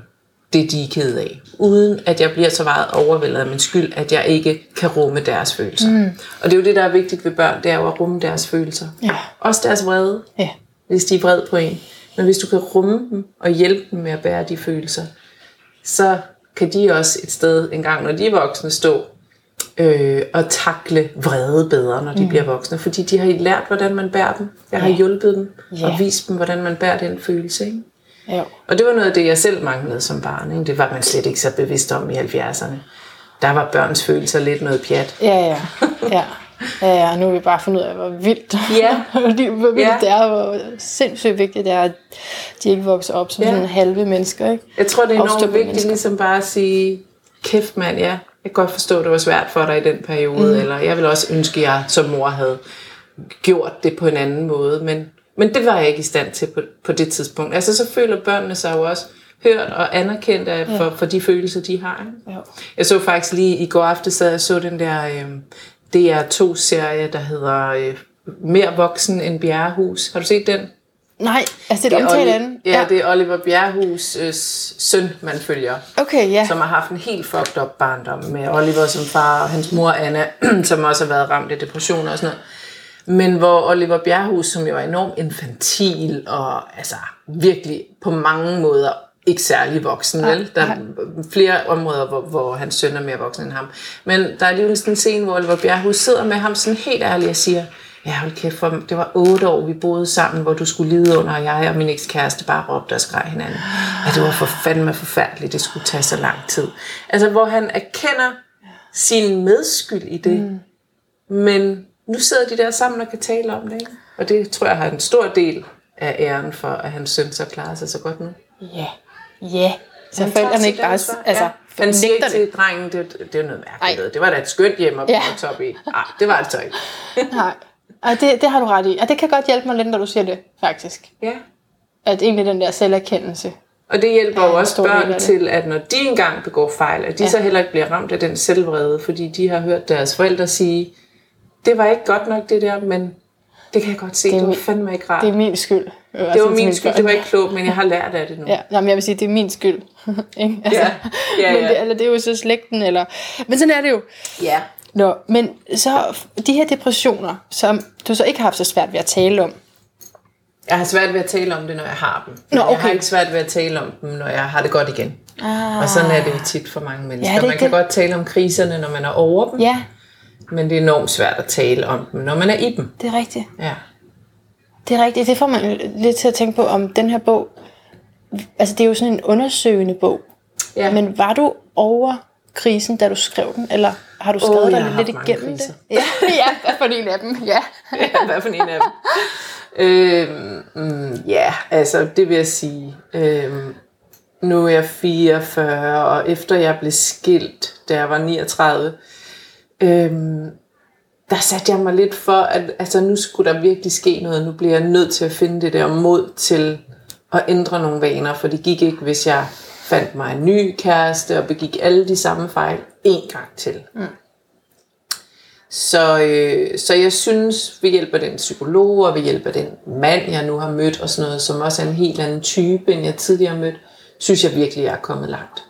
det, de er ked af, uden at jeg bliver så meget overvældet af min skyld, at jeg ikke kan rumme deres følelser. Mm. Og det er jo det, der er vigtigt ved børn, det er jo at rumme deres følelser.
Ja.
Også deres vrede,
Ja.
hvis de er vred på en. Men hvis du kan rumme dem og hjælpe dem med at bære de følelser, så kan de også et sted en gang, når de er voksne, stå øh, og takle vrede bedre, når de mm. bliver voksne. Fordi de har lært, hvordan man bærer dem. Jeg har
Ja.
hjulpet dem
Ja.
og vist dem, hvordan man bærer den følelse. Ikke?
Ja.
Og det var noget af det, jeg selv manglede som barn. Ikke? Det var man slet ikke så bevidst om i 70'erne. Der var børns følelser lidt noget pjat.
Ja, ja. Ja. Ja, ja, nu har vi bare fundet ud af, hvor vildt,
Ja.
hvor vildt
Ja.
det er, hvor sindssygt vigtigt det er, at de ikke vokser op som
Ja.
sådan halve mennesker. Ikke?
Jeg tror, det er enormt
Afstumpede
vigtigt
mennesker.
ligesom bare at sige, kæft mand, ja, jeg kan godt forstå, at det var svært for dig i den periode, mm. eller jeg vil også ønske, at jeg som mor havde gjort det på en anden måde, men, men det var jeg ikke i stand til på, på det tidspunkt. Altså så føler børnene sig jo også hørt og anerkendt af, for, for de følelser, de har. Ikke?
Jo.
Jeg så faktisk lige i går aftes, sad jeg så den der øh, DR2-serie, der hedder øh, Mere voksen end Bjerrehus. Har du set den?
Nej, altså det er et
er
omtale
Oli-
af den.
Ja, det er Oliver Bjerrehus øh, søn, man følger
Okay, ja.
som har haft en helt fucked up barndom med Oliver som far og hans mor Anna, som også har været ramt af depression og sådan noget. Men hvor Oliver Bjerrehus, som jo er enormt infantil og altså virkelig på mange måder ikke særlig voksen, vel? Der er flere områder, hvor, hvor hans søn er mere voksen end ham. Men der er alligevel sådan en scene, hvor Oliver Bjerrehus sidder med ham sådan helt ærligt og siger, ja, hold kæft, for det var otte år, vi boede sammen, hvor du skulle lide under, og jeg og min ekskæreste bare råbte og skreg hinanden. At det var for fandme forfærdeligt, det skulle tage så lang tid. Altså, hvor han erkender sin medskyld i det, mm. men nu sidder de der sammen og kan tale om det, ikke? Og det tror jeg har en stor del af æren for, at hans søn så klarer sig så godt nu.
Ja. Ja. Så
Han
forældrene ikke bare altså,
ja. Han siger ikke til drengen, det, det er noget mærkeligt.
Ej.
Det var da et skønt hjem at
Ja.
ja. op i. Nej, det var det så ikke.
Nej. Og det, det har du ret i. Og det kan godt hjælpe mig lidt, når du siger det, faktisk.
Ja.
At egentlig den der selverkendelse.
Og det hjælper
Ja,
jo også børn til, at når de engang begår fejl, at de ja. så heller ikke bliver ramt af den selvvrede, fordi de har hørt deres forældre sige, det var ikke godt nok det der, men det kan jeg godt se, det,
er
det var
min-
fandme ikke rart.
Det er min skyld.
det var min skyld, det var ikke klogt, men jeg har lært af det nu.
Ja, jamen, jeg vil sige, det er min skyld. Ikke? altså,
Ja, ja,
Men
ja.
det, eller det er jo så slægten, eller... Men sådan er det jo.
ja.
Nå, men så de her depressioner, som du så ikke har haft så svært ved at tale om.
Jeg har svært ved at tale om det, når jeg har dem. Men
Nå,
Jeg har
okay.
ikke svært ved at tale om dem, når jeg har det godt igen.
Ah.
Og sådan er det jo tit for mange mennesker.
Ja, det
man kan
det.
godt tale om kriserne, når man er over dem,
Ja,
men det er enormt svært at tale om dem, når man er i dem.
det er rigtigt.
Ja.
Det er rigtigt. Det får man lidt til at tænke på, om den her bog... Altså, det er jo sådan en undersøgende bog.
Ja.
Men var du over krisen, da du skrev den? Eller har du skrevet
jeg
dig lidt igennem
kriser.
det? Ja, ja, hvad for en af dem? Ja.
ja, hvad for en af dem? øhm, mm, ja, altså det vil jeg sige. Øhm, nu er jeg 44, og efter jeg blev skilt, da jeg var 39, øhm, der satte jeg mig lidt for, at altså, nu skulle der virkelig ske noget. Nu bliver jeg nødt til at finde det der mod til at ændre nogle vaner, for det gik ikke, hvis jeg fandt mig en ny kæreste og begik alle de samme fejl en gang til. Mm. Så, øh, så jeg synes, ved hjælp af den psykolog og ved hjælp af den mand, jeg nu har mødt, og sådan noget, som også er en helt anden type, end jeg tidligere mødt, synes jeg virkelig, jeg er kommet langt.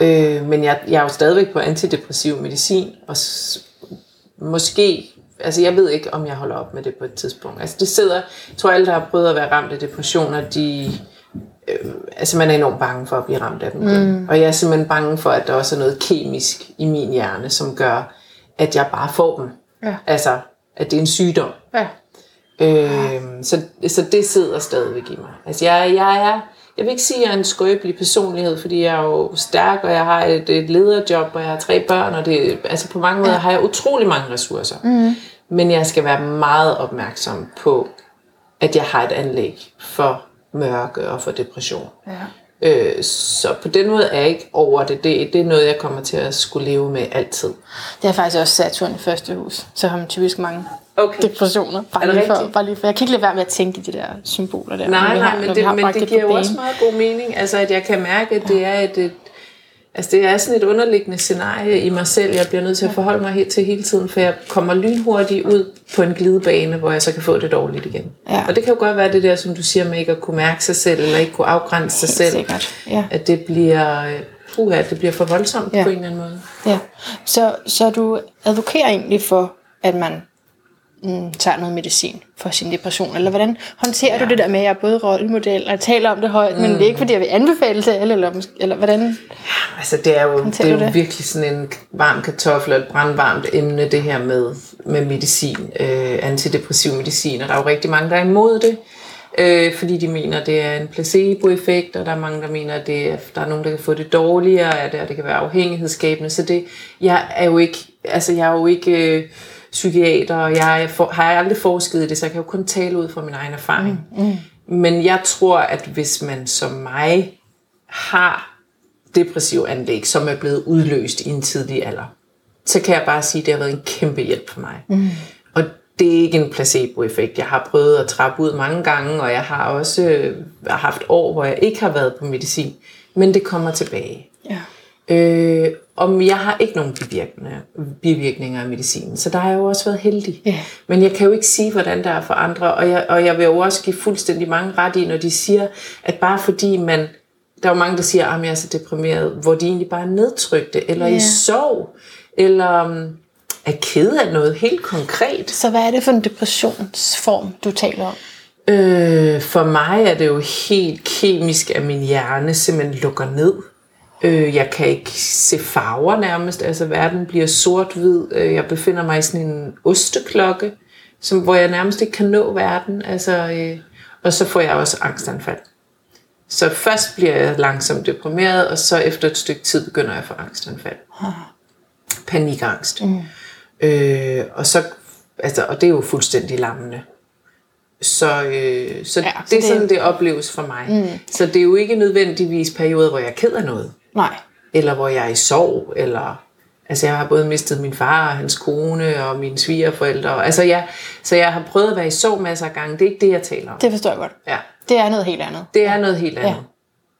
Øh, men jeg, jeg er jo stadigvæk på antidepressiv medicin, og s- måske, altså jeg ved ikke, om jeg holder op med det på et tidspunkt. Altså det sidder, jeg tror alle, der har prøvet at være ramt af depressioner, de, øh, altså man er enormt bange for at blive ramt af dem igen. Mm. Og jeg er simpelthen bange for, at der også er noget kemisk i min hjerne, som gør, at jeg bare får dem.
Ja.
Altså, at det er en sygdom.
Ja.
Øh, så, så det sidder stadigvæk i mig. Altså jeg, jeg er, jeg vil ikke sige, at jeg er en skrøbelig personlighed, fordi jeg er jo stærk, og jeg har et, et lederjob, og jeg har tre børn, og det, altså på mange måder har jeg utrolig mange ressourcer. Mm. Men jeg skal være meget opmærksom på, at jeg har et anlæg for mørke og for depression.
ja.
Øh, så på den måde er jeg ikke over det. det. Det er noget, jeg kommer til at skulle leve med altid.
Det er faktisk også Saturn i første hus. Så har man typisk mange
Okay.
depressioner. Bare, lige for, bare lige for. Jeg kan ikke lade være med at tænke i de der symboler der.
Nej, nej,
har-
men det, men det giver jo også meget god mening. Altså, at jeg kan mærke, at det er et, et Altså det er sådan et underliggende scenarie i mig selv, jeg bliver nødt til at forholde mig helt til hele tiden, for jeg kommer lynhurtigt ud på en glidebane, hvor jeg så kan få det dårligt igen.
Ja.
Og det kan jo godt være det der, som du siger, med ikke at kunne mærke sig selv, eller ikke kunne afgrænse sig
Helt
selv.
sikkert, ja.
At det bliver, puha, det bliver for voldsomt
Ja.
på en eller anden måde.
Ja, så, så du advokerer egentlig for, at man mm, tager noget medicin for sin depression, eller hvordan håndterer ja. du det der med, at jeg er både rollemodel, og jeg taler om det højt, mm. men det er ikke fordi, jeg vil anbefale det, eller, eller, eller hvordan?
Altså det er jo, det er jo
det?
virkelig sådan en varm kartoffel og et brandvarmt emne, det her med, med medicin, øh, antidepressiv medicin, og der er jo rigtig mange, der er imod det, øh, fordi de mener, det er en placeboeffekt, og der er mange, der mener, at det er, der er nogen, der kan få det dårligere af det, og det kan være afhængighedsskabende, så det, jeg er jo ikke, altså jeg er jo ikke øh, psykiater, og jeg for, har aldrig forsket i det, så jeg kan jo kun tale ud fra min egen erfaring. Mm, mm. Men jeg tror, at hvis man som mig har depressiv anlæg, som er blevet udløst i en tidlig alder, så kan jeg bare sige, at det har været en kæmpe hjælp for mig. Mm. Og det er ikke en placeboeffekt. Jeg har prøvet at trappe ud mange gange, og jeg har også øh, haft år, hvor jeg ikke har været på medicin. Men det kommer tilbage. Øh, om jeg har ikke nogen bivirkninger, bivirkninger af medicinen, så der har jeg jo også været heldig.
Ja.
Men jeg kan jo ikke sige, hvordan det er for andre, og jeg, og jeg vil jo også give fuldstændig mange ret i, når de siger, at bare fordi man, der er jo mange, der siger, at jeg er så deprimeret, hvor de egentlig bare er nedtrykte, eller
Ja.
i sorg, eller um, er ked af noget helt konkret.
Så hvad er det for en depressionsform, du taler om?
Øh, for mig er det jo helt kemisk, at min hjerne simpelthen lukker ned. Øh, jeg kan ikke se farver nærmest, altså verden bliver sort-hvid. Øh, jeg befinder mig i sådan en osteklokke, som, hvor jeg nærmest ikke kan nå verden. Altså, øh, og så får jeg også angstanfald. Så først bliver jeg langsomt deprimeret, og så efter et stykke tid begynder jeg at få angstanfald. Panikangst. Mm. Øh, og, så, altså, og det er jo fuldstændig lammende. Så, øh, så,
Ja, så
det er
det-
sådan, det opleves for mig. Mm. Så det er jo ikke nødvendigvis perioder, hvor jeg er ked af noget.
Nej.
Eller hvor jeg er i sorg. Eller, altså jeg har både mistet min far og hans kone og mine svigerforældre. Altså jeg, så jeg har prøvet at være i sorg masser af gange. Det er ikke det, jeg taler om.
Det forstår jeg godt.
Ja.
Det er noget helt andet.
Det er noget helt andet.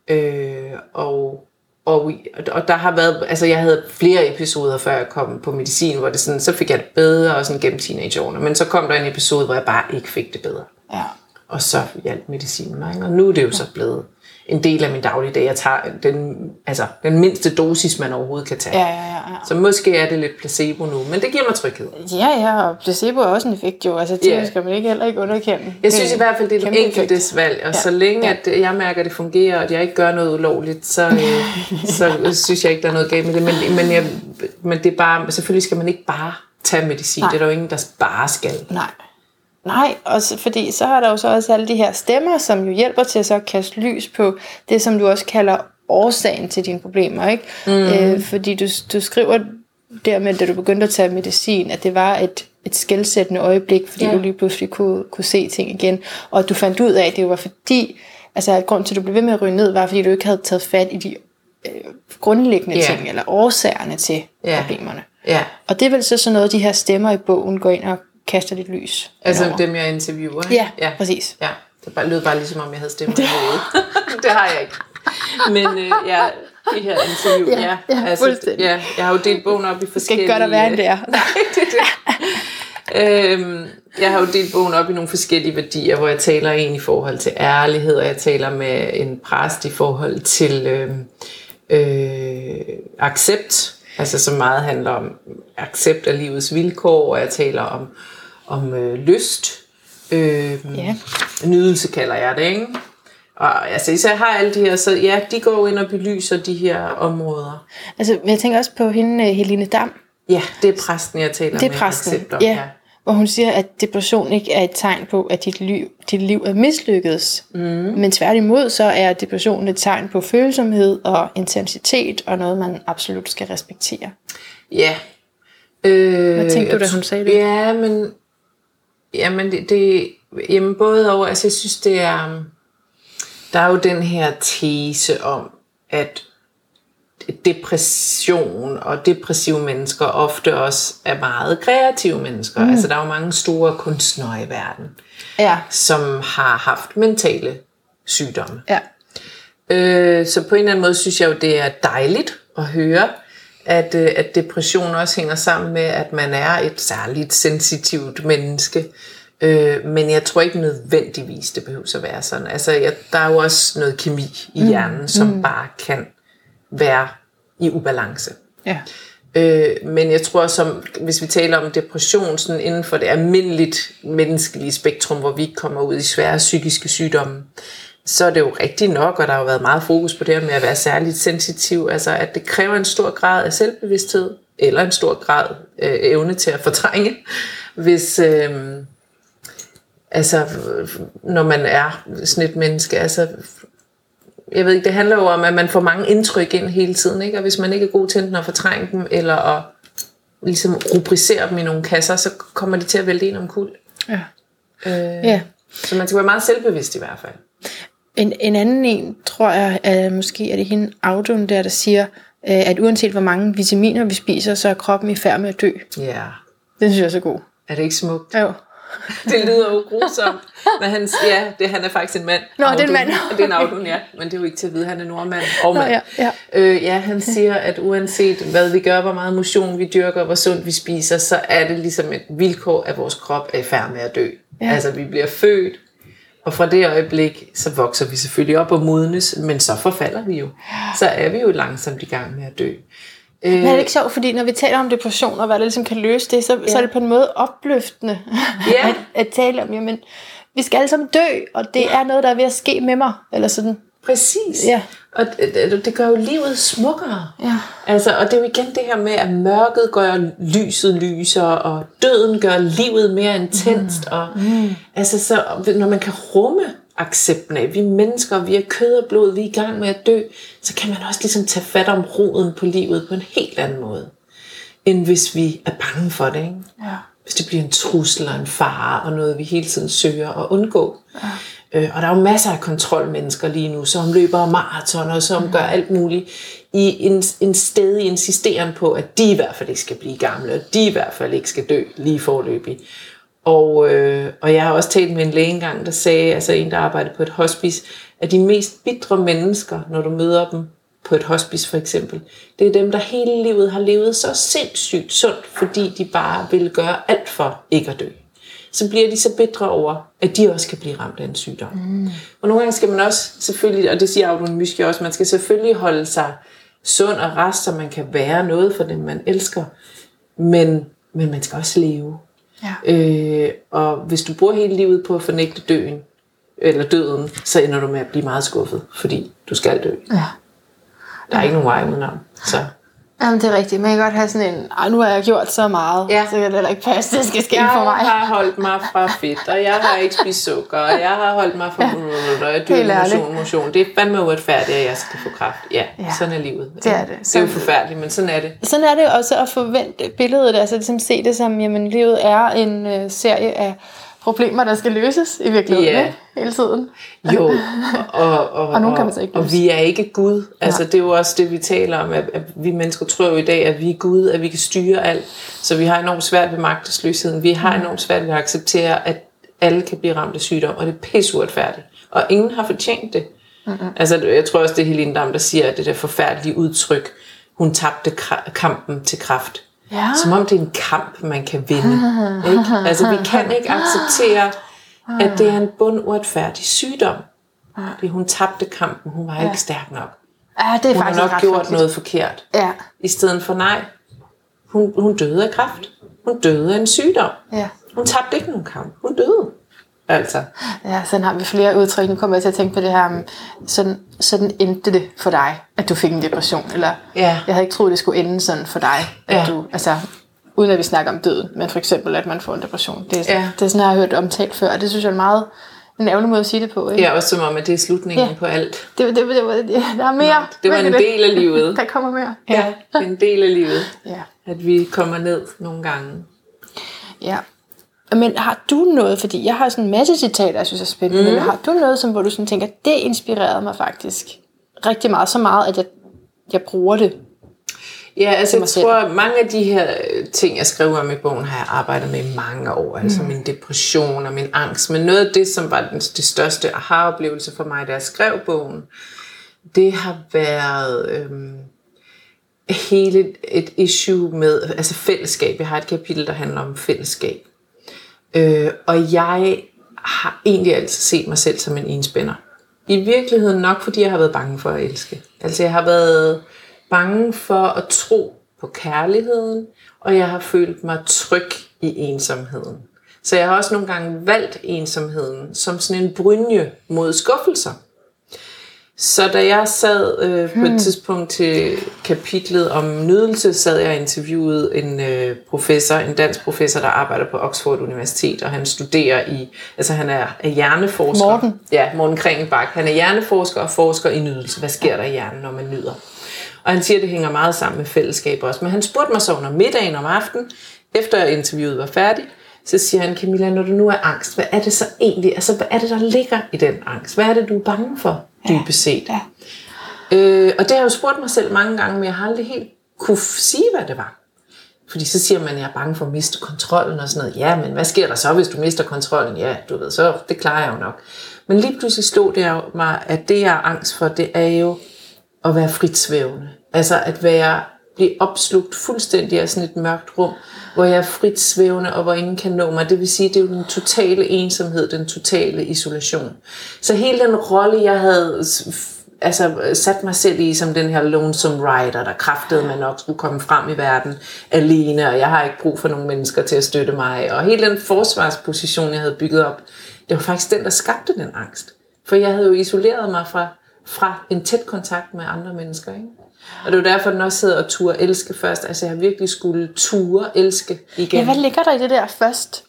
Ja. Øh, og, og, og der har været, altså jeg havde flere episoder, før jeg kom på medicin, hvor det sådan, så fik jeg det bedre, og sådan gennem teenageårene. Men så kom der en episode, hvor jeg bare ikke fik det bedre.
Ja.
Og så hjalp medicinen mig, og nu er det jo så bledag en del af min dagligdag. Jeg tager den, altså, den mindste dosis, man overhovedet kan tage.
Ja, ja, ja, ja.
Så måske er det lidt placebo nu, men det giver mig tryghed.
Ja, ja, og placebo er også en effekt jo. Altså, det
Ja.
skal man ikke heller ikke underkende.
Jeg synes i hvert fald, det er den
kæmpe effekt.
enkeltes valg, og
Ja.
så længe
Ja.
at jeg mærker, at det fungerer, og at jeg ikke gør noget ulovligt, så, øh, så synes jeg ikke, der er noget galt med det. Men, men, jeg, men det er bare, selvfølgelig skal man ikke bare tage medicin.
Nej.
Det er der jo ingen, der bare skal.
Nej. Nej, også fordi så har der jo så også alle de her stemmer, som jo hjælper til at så kaste lys på det, som du også kalder årsagen til dine problemer. Ikke? Mm. Øh, fordi du, du skriver dermed, da du begyndte at tage medicin, at det var et, et skældsættende øjeblik, fordi
Ja.
du lige pludselig kunne, kunne se ting igen. Og at du fandt ud af, at det var fordi, altså at grund til, at du blev ved med at ryge ned, var fordi du ikke havde taget fat i de øh, grundlæggende
Ja.
ting, eller årsagerne til
Ja.
problemerne.
Ja,
Og det er vel så sådan noget, de her stemmer i bogen går ind og kaster lidt lys.
altså
indover.
dem, jeg interviewer. ikke?
Ja,
ja.
præcis.
Ja, det bare, lød bare ligesom om, jeg havde stemmer i hovedet. det har jeg ikke. Men øh, ja, de her interview,
Ja,
ja.
ja,
altså,
fuldstændig.
ja, jeg har jo delt bogen op i
Det skal
forskellige...
ikke gøre dig værre end det er.
Nej, det er det. øhm, jeg har jo delt bogen op i nogle forskellige værdier, hvor jeg taler en i forhold til ærlighed, og jeg taler med en præst i forhold til øh, øh, accept, altså som meget handler om accept af livets vilkår, og jeg taler om, om øh, lyst. Øh,
Ja.
Nydelse kalder jeg det, ikke? Og altså, så jeg har alle de her, så ja, de går ind og belyser de her områder.
Altså, jeg tænker også på hende, øh, Helene Dam.
Ja, det er præsten, jeg taler
Det
med
er præsten,
accept om.
ja. Hvor hun siger, at depression ikke er et tegn på, at dit liv, dit liv er mislykkedes. Mm. Men tværtimod, så er depression et tegn på følsomhed og intensitet, og noget, man absolut skal respektere.
Ja. Øh,
Hvad tænkte du, da
jeg
hun sagde det?
Ja, men, jamen det, det jamen både over, altså jeg synes, det er, der er jo den her tese om, at depression og depressive mennesker ofte også er meget kreative mennesker. Mm. Altså der er jo mange store kunstnere i verden,
Ja.
som har haft mentale sygdomme.
Ja.
Øh, så på en eller anden måde synes jeg jo, det er dejligt at høre, at, øh, at depression også hænger sammen med, at man er et særligt sensitivt menneske. Øh, men jeg tror ikke nødvendigvis, det behøver at være sådan. Altså, jeg, der er jo også noget kemi i hjernen, som mm. bare kan være i ubalance.
Ja.
Øh, men jeg tror, som, hvis vi taler om depression sådan inden for det almindeligt menneskelige spektrum, hvor vi ikke kommer ud i svære psykiske sygdomme, så er det jo rigtigt nok, og der har jo været meget fokus på det her med at være særligt sensitiv, altså at det kræver en stor grad af selvbevidsthed, eller en stor grad øh, evne til at fortrænge, hvis, øh, altså, når man er sådan et menneske, altså, jeg ved ikke, det handler jo om, at man får mange indtryk ind hele tiden, ikke? og hvis man ikke er god til enten at fortrænge dem, eller at ligesom rubricere dem i nogle kasser, så kommer det til at vælte en omkuld.
Ja.
Øh,
ja.
Så man skal være meget selvbevidst i hvert fald.
En, en anden en, tror jeg, er, måske er det hende Audun der, der siger, øh, at uanset hvor mange vitaminer vi spiser, så er kroppen i færd med at dø.
Ja.
Den synes jeg er så god.
Er det ikke smukt?
Jo.
Det lyder jo grusomt. Men han, ja, det, han er faktisk en mand.
Nå, det er en
Audun.
mand.
det er en Audun, ja. Men det er jo ikke til at vide, han er nordmand og
Nå,
mand.
ja, ja.
Øh, ja, han siger, at uanset hvad vi gør, hvor meget motion vi dyrker, hvor sundt vi spiser, så er det ligesom et vilkår, at vores krop er i færd med at dø.
Ja.
Altså, vi bliver født, og fra det øjeblik, så vokser vi selvfølgelig op og modnes, men så forfalder vi jo. Så er vi jo langsomt i gang med at dø. Øh,
Men er det ikke sjovt, fordi når vi taler om depression og hvad der ligesom kan løse det, så, ja. så er det på en måde opløftende
Ja.
at, at tale om, jamen, vi skal alle sammen dø, og det er noget, der er ved at ske med mig. Eller sådan.
Præcis.
Ja.
Og det, det- gør jo livet smukkere.
Ja.
Altså, og det er jo igen det her med, at mørket gør lyset lysere, og døden gør livet mere intenst. Mm. Og, mm. Altså, så, når man kan rumme accepten af, vi er mennesker, vi er kød og blod, vi er i gang med at dø, så kan man også ligesom tage fat om roden på livet på en helt anden måde, end hvis vi er bange for det. Ikke?
Ja.
hvis det bliver en trussel og en fare, og noget vi hele tiden søger at undgå. Ja. Øh, og der er jo masser af kontrolmennesker lige nu, som løber maraton og som mm. gør alt muligt i en, en stedig insisteren på, at de i hvert fald ikke skal blive gamle, og de i hvert fald ikke skal dø lige forløbig. Og, øh, og jeg har også talt med en læge engang, der sagde, altså en, der arbejdede på et hospice, at de mest bitre mennesker, når du møder dem på et hospice for eksempel, det er dem, der hele livet har levet så sindssygt sundt, fordi de bare vil gøre alt for ikke at dø. Så bliver de så bitre over, at de også kan blive ramt af en sygdom. Mm. Og nogle gange skal man også selvfølgelig, og det siger Audun Myski også, man skal selvfølgelig holde sig sund og rest, så man kan være noget for dem, man elsker. Men, men man skal også leve.
Ja.
Øh, og hvis du bruger hele livet på at fornægte døden, eller døden, så ender du med at blive meget skuffet, fordi du skal dø.
ja.
Der er ikke nogen vej udenom. Så.
Jamen, det er rigtigt. Man kan godt have sådan en, Ej, nu har jeg gjort så meget,
Ja.
så kan det heller ikke passe, det skal ske
Jeg
for mig.
har holdt mig fra fedt, og jeg har ikke spist sukker, og jeg har holdt mig fra ja. og jeg
ærligt.
motion, motion. Det er fandme uretfærdigt, at jeg skal få kraft. Ja,
Ja.
ja. sådan er livet.
Det er det.
Det er jo forfærdeligt, men sådan er det.
Sådan er det også at forvente billedet, altså ligesom se det som, jamen livet er en øh, serie af problemer, der skal løses i virkeligheden,
Ja.
ikke? Hele tiden.
Jo, og, og,
Og nogen kan man så ikke
og, og
løse.
vi er ikke Gud. Altså, det er jo også det, vi taler om, at, at vi mennesker tror jo i dag, at vi er Gud, at vi kan styre alt. Så vi har enormt svært ved magtesløsheden. Vi
Mm.
har enormt svært ved at acceptere, at alle kan blive ramt af sygdom, og det er pisseuretfærdigt. Og ingen har fortjent det. Mm-hmm. Altså, jeg tror også, det er Helene Dam, der siger, at det der forfærdelige udtryk, hun tabte kampen til kraft.
Ja.
Som om det er en kamp, man kan vinde. Ikke? Altså, vi kan ikke acceptere, at det er en bunduretfærdig sygdom. Det hun tabte kampen, hun var ikke stærk nok.
Ja, det er
Hun har
faktisk
nok
ret
gjort
frygteligt.
noget forkert.
Ja,
I stedet for nej, hun, hun døde af kræft. Hun døde af en sygdom.
ja.
Hun tabte ikke nogen kamp. Hun døde. Altså,
Ja, sådan har vi flere udtryk. Nu kommer jeg til at tænke på det her, sådan, sådan endte det for dig, at du fik en depression. Eller
Ja.
jeg havde ikke troet, det skulle ende sådan for dig. At
Ja.
du, altså, uden at vi snakker om døden, men for eksempel, at man får en depression. Det er,
Ja.
det er sådan, jeg har hørt omtalt før, og det synes jeg er en meget en ærgerlig måde at sige det på. Ikke?
ja, også som om, at det er slutningen
Ja.
på alt.
Det, det, det, det, der er mere.
Det var en del af livet.
Der kommer mere.
Ja, det er en del af livet,
ja.
at vi kommer ned nogle gange.
Ja. Men har du noget, fordi jeg har sådan en masse citater, jeg synes er spændende, mm. men har du noget, som, hvor du sådan tænker, det inspirerede mig faktisk rigtig meget, så meget, at jeg, jeg bruger det.
Ja, altså jeg tror, at mange af de her øh, ting, jeg skriver om i bogen, har jeg arbejdet med i mange år. Altså min depression og min angst. Men noget af det, som var den, det største aha-oplevelse for mig, da jeg skrev bogen, det har været øhm, hele et issue med altså fællesskab. Jeg har et kapitel, der handler om fællesskab. Øh, og jeg har egentlig altid set mig selv som en enspænder. I virkeligheden nok, fordi jeg har været bange for at elske. Altså jeg har været bange for at tro på kærligheden, og jeg har følt mig tryg i ensomheden. Så jeg har også nogle gange valgt ensomheden som sådan en brynje mod skuffelser. Så da jeg sad øh, på et tidspunkt til kapitlet om nydelse, sad jeg og interviewede en øh, professor, en dansk professor, der arbejder på Oxford Universitet, og han studerer i, altså han er, er hjerneforsker.
Morten?
Ja, Morten Kringelbak. Han er hjerneforsker og forsker i nydelse. Hvad sker der i hjernen, når man nyder? Og han siger, at det hænger meget sammen med fællesskab også. Men han spurgte mig så under middagen om aftenen, efter interviewet var færdigt, så siger han, Camilla, når du nu er angst, hvad er det så egentlig, altså hvad er det, der ligger i den angst? Hvad er det, du er bange for, dybest set?
Ja.
Øh, og det har jeg jo spurgt mig selv mange gange, men jeg har aldrig helt kunne sige, hvad det var. Fordi så siger man, at jeg er bange for at miste kontrollen og sådan noget. Ja, men hvad sker der så, hvis du mister kontrollen? Ja, du ved, så det klarer jeg jo nok. Men lige pludselig slog det jo mig, at det, jeg er angst for, det er jo at være frit svævende. Altså at være, blive opslugt fuldstændig af sådan et mørkt rum, hvor jeg er frit svævende, og hvor ingen kan nå mig. Det vil sige, det er jo den totale ensomhed, den totale isolation. Så hele den rolle, jeg havde altså, sat mig selv i som den her lonesome rider, der kræftede man nok skulle komme frem i verden alene, og jeg har ikke brug for nogen mennesker til at støtte mig. Og hele den forsvarsposition, jeg havde bygget op, det var faktisk den, der skabte den angst. For jeg havde jo isoleret mig fra, fra en tæt kontakt med andre mennesker. Ikke? Og det var derfor, den også hedder at ture elske først. Altså jeg har virkelig skulle ture elske igen.
Ja, hvad ligger der i det der først?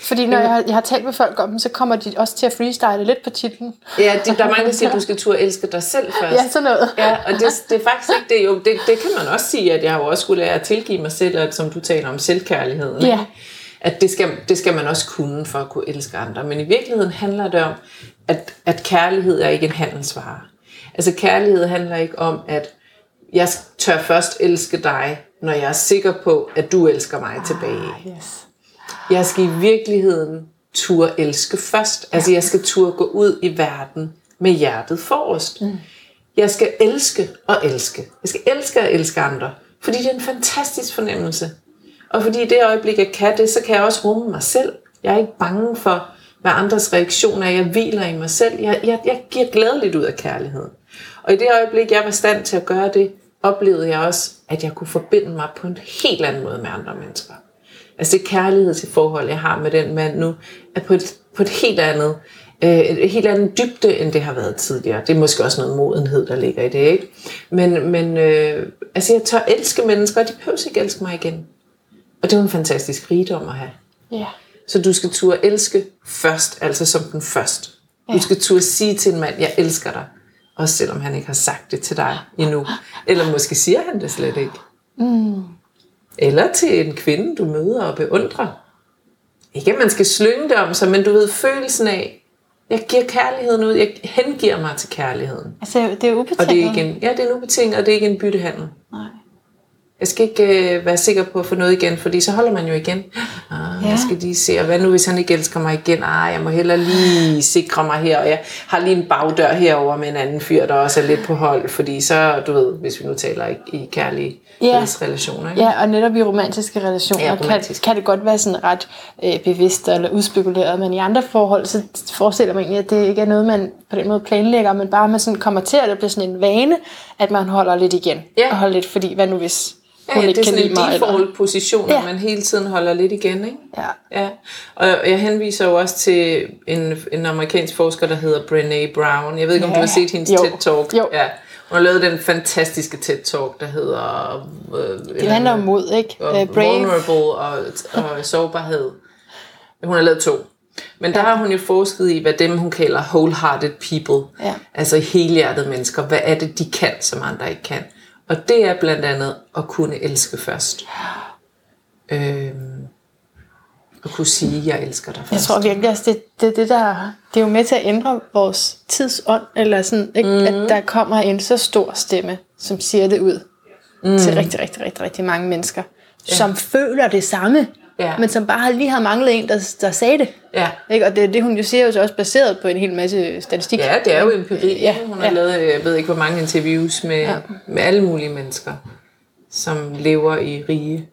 Fordi når jeg har, jeg har talt med folk om dem, så kommer de også til at freestyle lidt på titlen.
Ja, det, der er mange, der siger, at du skal turde elske dig selv først.
Ja, sådan noget.
Ja, og det, det er faktisk ikke det. Jo, det, det kan man også sige, at jeg har jo også skulle lære at tilgive mig selv, og som du taler om, selvkærligheden. ikke?
Ja.
At det skal, det skal man også kunne for at kunne elske andre. Men i virkeligheden handler det om, at, at kærlighed er ikke en handelsvare. Altså kærlighed handler ikke om, at jeg tør først elske dig, når jeg er sikker på, at du elsker mig tilbage.
Yes.
Jeg skal i virkeligheden turde elske først. Altså jeg skal turde gå ud i verden med hjertet forrest. Mm. Jeg skal elske og elske. Jeg skal elske og elske andre. Fordi det er en fantastisk fornemmelse. Og fordi i det øjeblik, jeg kan det, så kan jeg også rumme mig selv. Jeg er ikke bange for, hvad andres reaktioner er. Jeg hviler i mig selv. Jeg, jeg, jeg giver glædeligt ud af kærligheden. Og i det øjeblik, jeg var i stand til at gøre det, oplevede jeg også, at jeg kunne forbinde mig på en helt anden måde med andre mennesker. Altså det kærlighedsforhold, jeg har med den mand nu, er på et, på et helt andet, øh, et helt andet dybde, end det har været tidligere. Det er måske også noget modenhed, der ligger i det, ikke? Men, men øh, altså jeg tør elske mennesker, og de behøver ikke elske mig igen. Og det er en fantastisk rigdom at have.
Ja.
Så du skal turde elske først, altså som den første. Du skal turde sige til en mand, jeg elsker dig. Også selvom han ikke har sagt det til dig endnu. Eller måske siger han det slet ikke. Mm. Eller til en kvinde, du møder og beundrer. ikke at man skal slynge det om sig, men du ved, følelsen af, jeg giver kærligheden ud, jeg hengiver mig til kærligheden.
Altså, det er ubetinget.
Og det er ikke en, ja, det er en ubetinget, og det er ikke en byttehandel.
Nej.
Jeg skal ikke øh, være sikker på at få noget igen, fordi så holder man jo igen. Ah, ja. Jeg skal lige se, og hvad nu hvis han ikke elsker mig igen? Ah, jeg må hellere lige sikre mig her, og jeg har lige en bagdør herover med en anden fyr, der også er lidt på hold, fordi så, du ved, hvis vi nu taler i, i kærlige
Ja.
relationer. Ikke?
Ja, og netop i romantiske relationer
Ja,
kan,
romantisk.
kan det godt være sådan ret øh, bevidst eller udspekuleret, men i andre forhold, så forestiller man egentlig, at det ikke er noget, man på den måde planlægger, men bare man sådan kommer til, at det bliver sådan en vane, at man holder lidt igen.
Ja.
Og holder lidt, fordi hvad nu hvis
Ja,
hun
ja,
ikke
det er
kan
sådan en default position, ja. Man hele tiden holder lidt igen. Ikke?
ja.
Ja, og jeg henviser jo også til en, en amerikansk forsker, der hedder Brené Brown. Jeg ved ikke, om
Ja.
du har set hendes. TED-talk.
Jo.
Ja. Hun har lavet den fantastiske TED-talk, der hedder... Øh,
Det handler om mod, ikke?
og
Øh, brave.
vulnerable og, og sårbarhed. Hun har lavet to. Men der har hun jo forsket i, hvad dem hun kalder wholehearted people.
Ja.
Altså helhjertede mennesker. Hvad er det, de kan, som andre ikke kan? Og det er blandt andet at kunne elske først. Øhm, at kunne sige, jeg elsker dig først.
Jeg tror virkelig, at det, det, det, der, det er jo med til at ændre vores tidsånd, eller sådan, ikke? Mm. at der kommer en så stor stemme, som siger det ud mm. til rigtig, rigtig, rigtig, rigtig mange mennesker, ja. som føler det samme,
Ja.
men som bare lige har manglet en, der, der sagde det.
Ja.
Ikke? Og det, det, hun jo siger, er jo så også baseret på en hel masse statistik.
Ja, det er jo empiri.
Ja,
Hun har
ja.
lavet, øh, jeg ved ikke, hvor mange interviews med, ja. med alle mulige mennesker, som lever i rige.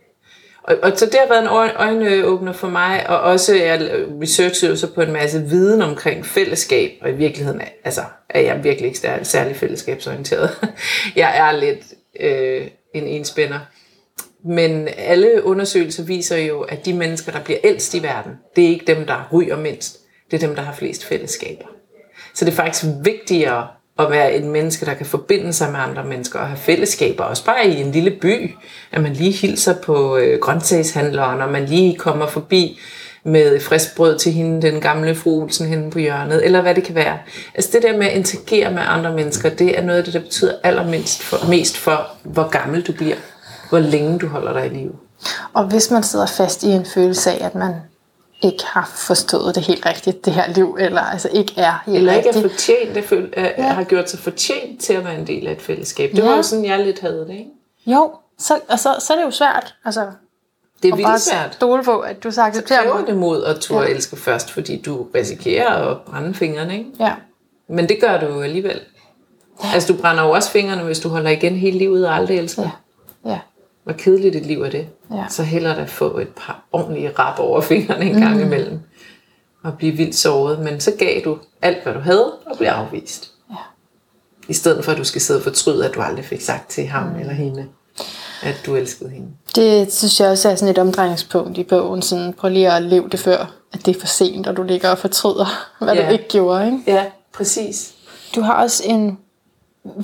Og, og så det har været en øjenåbner for mig, og også jeg researchede jo så på en masse viden omkring fællesskab, og i virkeligheden er, altså, er jeg virkelig ikke særlig fællesskabsorienteret. jeg er lidt øh, en enspænder. Men alle undersøgelser viser jo, at de mennesker, der bliver ældst i verden, det er ikke dem, der ryger mindst. Det er dem, der har flest fællesskaber. Så det er faktisk vigtigere at være et menneske, der kan forbinde sig med andre mennesker og have fællesskaber. Også bare i en lille by, at man lige hilser på øh, grøntsagshandleren, og man lige kommer forbi med frisk brød til hende, den gamle fru Olsen henne på hjørnet, eller hvad det kan være. Altså det der med at interagere med andre mennesker, det er noget af det, der betyder allermest for, mest for, hvor gammel du bliver, hvor længe du holder dig i live.
Og hvis man sidder fast i en følelse af, at man ikke har forstået det helt rigtigt, det her liv, eller altså ikke er helt
Eller ikke er fortjent, det føl, ja.
Ja.
har gjort sig fortjent til at være en del af et fællesskab. Det var
Ja.
jo sådan, jeg lidt havde det, ikke?
Jo, så, og så, så er det jo svært. Altså,
Det er vildt svært.
stole på, at du så accepterer
kræver
mig.
det mod at turde
Ja.
ja. elske først, fordi du risikerer at brænde fingrene, ikke?
Ja.
Men det gør du jo alligevel. Altså, du brænder jo også fingrene, hvis du holder igen hele livet og aldrig elsker.
Ja.
Ja. Hvor kedeligt et liv er det.
Ja.
Så hellere da få et par ordentlige rap over fingrene en gang imellem. Og blive vildt såret. Men så gav du alt, hvad du havde, og blev afvist.
Ja.
I stedet for, at du skal sidde og fortryde, at du aldrig fik sagt til ham eller hende, at du elskede hende.
Det synes jeg også er sådan et omdrejningspunkt i bogen. Sådan, prøv lige at leve det før, at det er for sent, og du ligger og fortryder, hvad
Ja.
du ikke gjorde. Ikke?
Ja, præcis.
Du har også en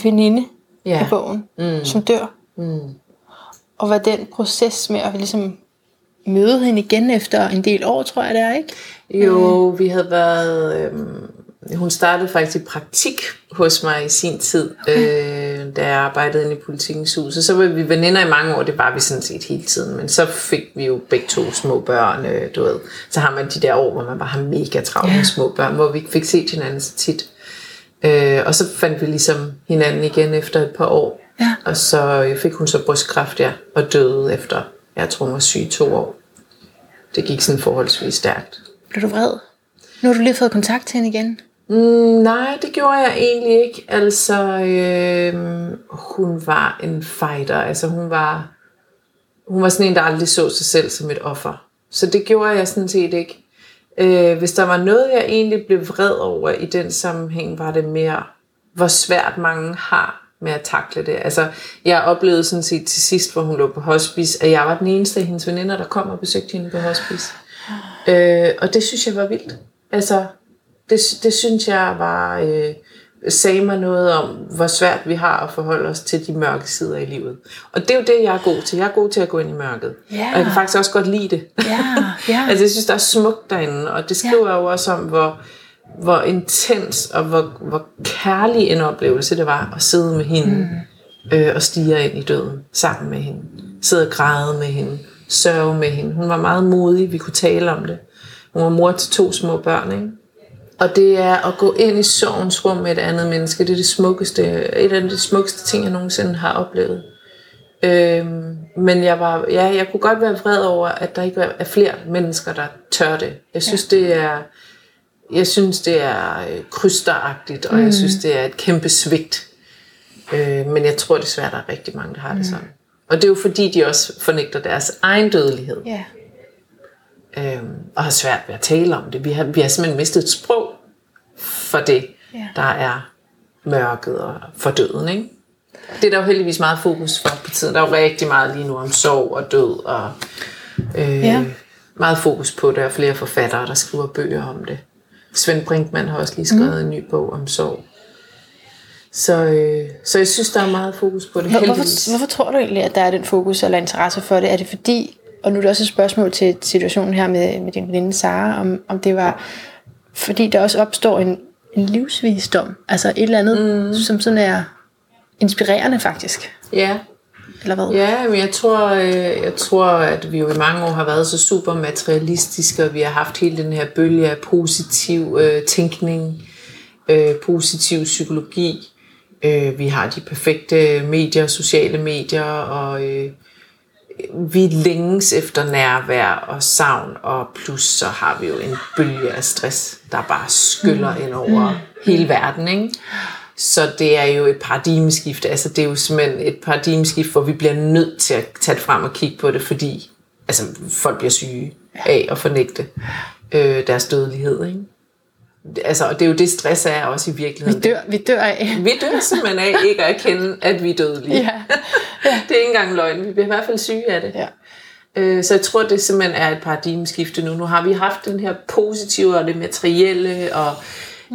veninde
Ja.
i bogen,
Mm.
som dør.
Mm.
Og hvad den proces med at ligesom møde hende igen efter en del år, tror jeg det er, ikke?
Jo, vi havde været... Øhm, hun startede faktisk i praktik hos mig i sin tid, okay. øh, da jeg arbejdede inde i politikens hus. Og så var vi veninder i mange år, det var vi sådan set hele tiden. Men så fik vi jo begge to små børn, øh, du ved. Så har man de der år, hvor man bare har mega travlt med
Ja.
små børn, hvor vi ikke fik set hinanden så tit. Øh, og så fandt vi ligesom hinanden igen efter et par år.
Ja.
Og så fik hun så brystkræft, ja, og døde efter, jeg tror hun var syg i to år. Det gik sådan forholdsvis stærkt.
Blev du vred? Nu har du lige fået kontakt til hende igen.
Mm, nej, det gjorde jeg egentlig ikke. Altså, øh, hun var en fighter. Altså, hun var, hun var sådan en, der aldrig så sig selv som et offer. Så det gjorde jeg sådan set ikke. Øh, hvis der var noget, jeg egentlig blev vred over i den sammenhæng, var det mere, hvor svært mange har med at takle det. Altså, jeg oplevede sådan set til sidst, hvor hun lå på hospice, at jeg var den eneste af hendes veninder, der kom og besøgte hende på hospice. Øh, og det synes jeg var vildt. Altså, det, det synes jeg var, øh, sagde mig noget om, hvor svært vi har at forholde os til de mørke sider i livet. Og det er jo det, jeg er god til. Jeg er god til at gå ind i mørket.
Ja.
Og jeg kan faktisk også godt lide det.
Ja, ja.
altså, jeg synes, der er smukt derinde, og det skriver ja. jo også om, hvor, hvor intens og hvor, hvor kærlig en oplevelse det var at sidde med hende mm. øh, og stige ind i døden sammen med hende. Sidde og græde med hende, sørge med hende. Hun var meget modig, vi kunne tale om det. Hun var mor til to små børn, ikke? Og det er at gå ind i sorgens rum med et andet menneske. Det er det smukkeste, et af de smukkeste ting, jeg nogensinde har oplevet. Øhm, men jeg var, ja, jeg kunne godt være vred over, at der ikke er flere mennesker, der tør det. Jeg synes, ja. det er, jeg synes, det er øh, krysteragtigt, og mm. jeg synes, det er et kæmpe svigt. Øh, men jeg tror desværre, der er rigtig mange, der har det mm. sådan. Og det er jo fordi, de også fornægter deres egen dødelighed.
Ja.
Øhm, og har svært ved at tale om det. Vi har, vi har simpelthen mistet et sprog for det,
Ja.
der er mørket og for døden. Ikke? Det er der jo heldigvis meget fokus for på tiden. Der er jo rigtig meget lige nu om sorg og død. Og, øh,
Ja.
Meget fokus på det, og flere forfattere, der skriver bøger om det. Svend Brinkmann har også lige skrevet mm. en ny bog om sorg. Så, øh, så jeg synes, der er meget fokus på det,
Hvor, hvorfor, hvorfor tror du egentlig, at der er den fokus eller interesse for det? Er det fordi, og nu er det også et spørgsmål til situationen her med, med din veninde Sara, om, om det var fordi der også opstår en, en livsvisdom, altså et eller andet, mm. som sådan er inspirerende faktisk,
Ja,
eller hvad?
Ja, men jeg tror, øh, jeg tror, at vi jo i mange år har været så super materialistiske, og vi har haft hele den her bølge af positiv øh, tænkning, øh, positiv psykologi. Øh, vi har de perfekte medier, sociale medier, og øh, vi længes efter nærvær og savn, og plus så har vi jo en bølge af stress, der bare skyller ind over hele verden, ikke? Så det er jo et paradigmeskift. Altså det er jo simpelthen et paradigmeskift, hvor vi bliver nødt til at tage det frem og kigge på det, fordi altså, folk bliver syge af at fornægte øh, deres dødelighed. Ikke? Altså, og det er jo det, stress er også i virkeligheden.
Vi dør, vi dør af.
Vi dør simpelthen af ikke at erkende, at vi er dødelige.
Ja.
det er ikke engang løgn. Vi bliver i hvert fald syge af det.
Ja.
Øh, Så jeg tror, det simpelthen er et paradigmeskifte nu. Nu har vi haft den her positive og det materielle og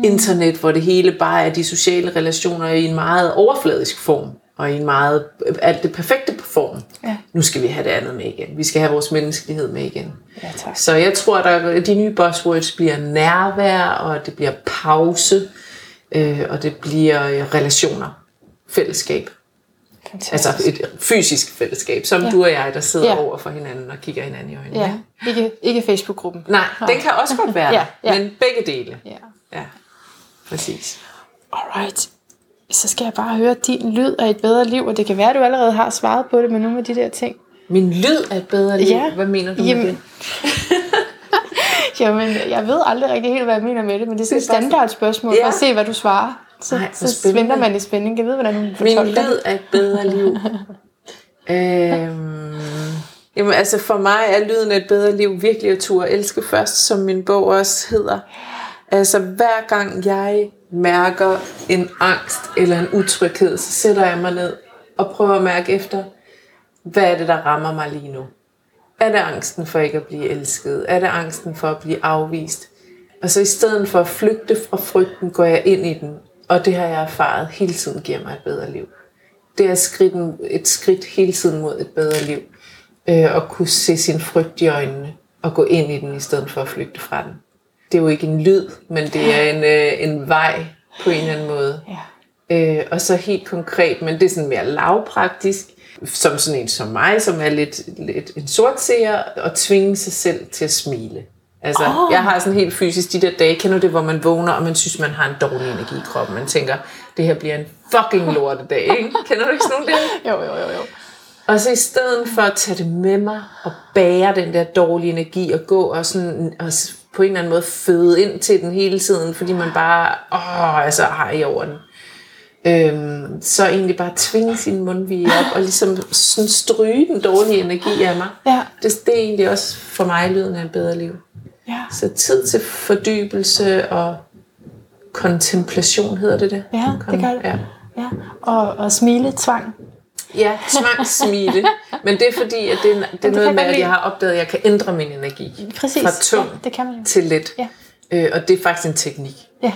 internet, hvor det hele bare er de sociale relationer i en meget overfladisk form og i en meget alt det perfekte form.
Ja.
Nu skal vi have det andet med igen. Vi skal have vores menneskelighed med igen.
Ja, tak.
Så jeg tror, at de nye buzzwords bliver nærvær, og det bliver pause, øh, og det bliver øh, relationer, fællesskab.
Fantastisk.
Altså et fysisk fællesskab, som
Ja.
du og jeg, der sidder
Ja.
over for hinanden og kigger hinanden i øjnene.
Ja, ikke, ikke Facebook-gruppen.
Nej, den kan også godt være
Ja, ja.
men begge dele.
Ja.
Ja, præcis.
Alright. Så skal jeg bare høre din lyd af et bedre liv, og det kan være, at du allerede har svaret på det med nogle af de der ting.
Min lyd er et bedre liv.
Ja.
Hvad mener du
Jamen,
med det?
Jamen, jeg ved aldrig rigtig helt, hvad jeg mener med det, men det er sådan et
er
standardspørgsmål for
Ja.
at se, hvad du svarer. Så,
Ej,
så venter man i spænding. Jeg ved, hvordan du
Min
fortolker
lyd
det.
er et bedre liv. øhm, jamen altså for mig er lyden af et bedre liv virkelig at turde elske først, som min bog også hedder. Altså hver gang jeg mærker en angst eller en utryghed, så sætter jeg mig ned og prøver at mærke efter, hvad er det, der rammer mig lige nu? Er det angsten for ikke at blive elsket? Er det angsten for at blive afvist? Og så i stedet for at flygte fra frygten, går jeg ind i den. Og det har jeg erfaret hele tiden giver mig et bedre liv. Det er skridt, et skridt hele tiden mod et bedre liv. Øh, at kunne se sin frygt i øjnene og gå ind i den i stedet for at flygte fra den. Det er jo ikke en lyd, men det er en, øh, en vej på en eller anden måde.
Ja.
Øh, og så helt konkret, men det er sådan mere lavpraktisk, som sådan en som mig, som er lidt, lidt en sortseer, og tvinge sig selv til at smile. Altså, oh. jeg har sådan helt fysisk de der dage, kender du det, hvor man vågner, og man synes, man har en dårlig energi i kroppen. Man tænker, det her bliver en fucking lortedag, ikke? Kender du ikke sådan nogle dage?
Jo, jo, jo, jo.
Og så i stedet for at tage det med mig og bære den der dårlige energi og gå og, sådan, og på en eller anden måde føde ind til den hele tiden, fordi man bare åh, altså, har i over den. Øhm, så egentlig bare tvinge sin mundvige op og ligesom sådan stryge den dårlige energi af mig.
Ja.
Det, det er egentlig også for mig lyden af et bedre liv.
Ja.
Så tid til fordybelse og kontemplation hedder det det?
Ja, det gør det.
Ja.
ja. Og, og smile tvang.
Ja, tvangssmile. Men det er fordi, at det er, det er
kan
noget med, at jeg har opdaget, at jeg kan ændre min energi.
Præcis.
Fra tung
Ja, det kan man jo.
til let.
Ja.
Øh, og det er faktisk en teknik.
Ja.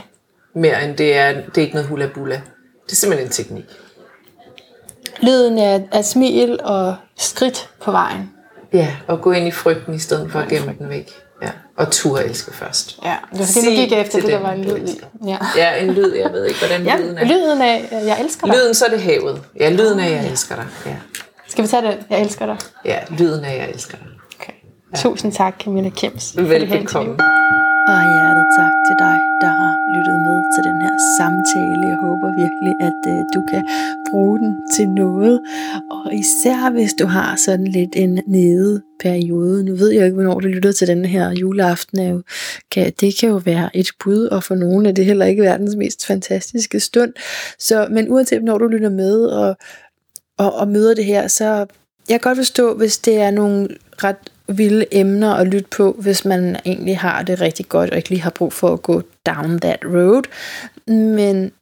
Mere end det er, det er ikke noget hula bula. Det er simpelthen en teknik.
Lyden af, af smil og skridt på vejen.
Ja, og gå ind i frygten i stedet for at gemme den væk. Ja. Og turde elske først.
Ja, det var fordi, nu gik efter det, der var en
du
lyd i.
elsker.
Ja.
Ja, en lyd, jeg ved ikke, hvordan
ja,
lyden er.
lyden af, jeg elsker dig.
Lyden, så er det havet. Ja, lyden af, jeg elsker dig. Ja,
Skal vi tage den? Jeg elsker dig.
ja lyden af, jeg elsker dig.
Okay.
Ja. Tusind tak, Camilla Kems.
Velbekomme.
Og hjertet tak til den her samtale. Jeg håber virkelig, at øh, du kan bruge den til noget. Og især hvis du har sådan lidt en nede periode. Nu ved jeg ikke, hvornår du lytter til den her juleaften. Er jo, kan, det kan jo være et bud, og for nogen er det heller ikke verdens mest fantastiske stund. Så, men uanset når du lytter med og, og, og møder det her, så jeg kan godt forstå, hvis det er nogle ret vilde emner at lytte på, hvis man egentlig har det rigtig godt, og ikke lige har brug for at gå down that road. Men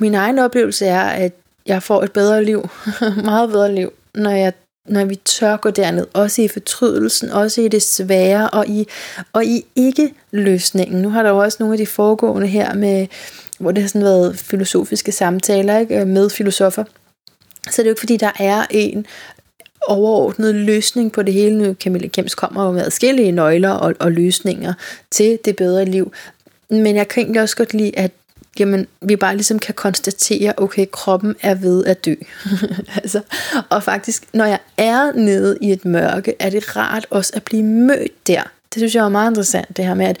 min egen oplevelse er, at jeg får et bedre liv, meget bedre liv, når jeg når vi tør gå derned, også i fortrydelsen, også i det svære, og i, og i ikke-løsningen. Nu har der jo også nogle af de foregående her, med, hvor det har sådan været filosofiske samtaler ikke? med filosofer. Så det er jo ikke fordi, der er en overordnede løsning på det hele. Nu Camilla Kems kommer med adskillige nøgler og, og løsninger til det bedre liv. Men jeg kan egentlig også godt lide, at jamen, vi bare ligesom kan konstatere, okay, kroppen er ved at dø. altså, og faktisk, når jeg er nede i et mørke, er det rart også at blive mødt der. Det synes jeg er meget interessant, det her med, at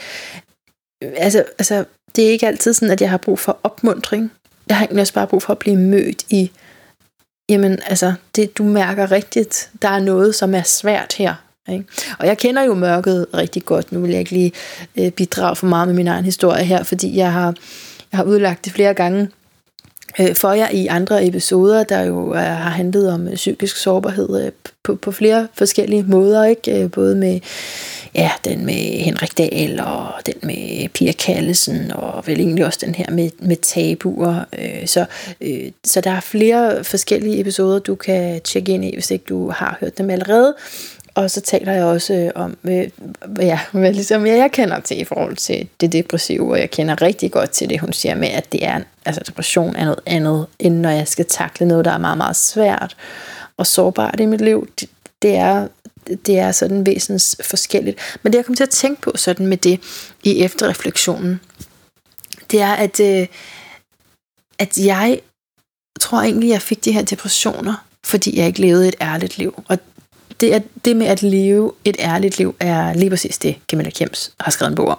altså, altså, det er ikke altid sådan, at jeg har brug for opmundring. Jeg har egentlig også bare brug for at blive mødt i jamen altså, det, du mærker rigtigt, der er noget, som er svært her. Ikke? Og jeg kender jo mørket rigtig godt. Nu vil jeg ikke lige øh, bidrage for meget med min egen historie her, fordi jeg har, jeg har udlagt det flere gange øh, for jer i andre episoder, der jo øh, har handlet om øh, psykisk sårbarhed øh, på, på flere forskellige måder, ikke? Øh, både med ja, den med Henrik Dahl og den med Pia Kallesen og vel egentlig også den her med, med tabuer. Øh, så, øh, så der er flere forskellige episoder, du kan tjekke ind i, hvis ikke du har hørt dem allerede. Og så taler jeg også øh, om, øh, ja, hvad ligesom jeg, jeg kender til i forhold til det depressive, og jeg kender rigtig godt til det, hun siger med, at det er, altså depression er noget andet, end når jeg skal takle noget, der er meget, meget svært og sårbart i mit liv. Det, det er det er sådan væsens forskelligt. Men det jeg kom til at tænke på sådan med det i efterreflektionen, det er, at, øh, at jeg tror egentlig, jeg fik de her depressioner, fordi jeg ikke levede et ærligt liv. Og det, er, det med at leve et ærligt liv, er lige præcis det, Camilla Kjems har skrevet en bog om.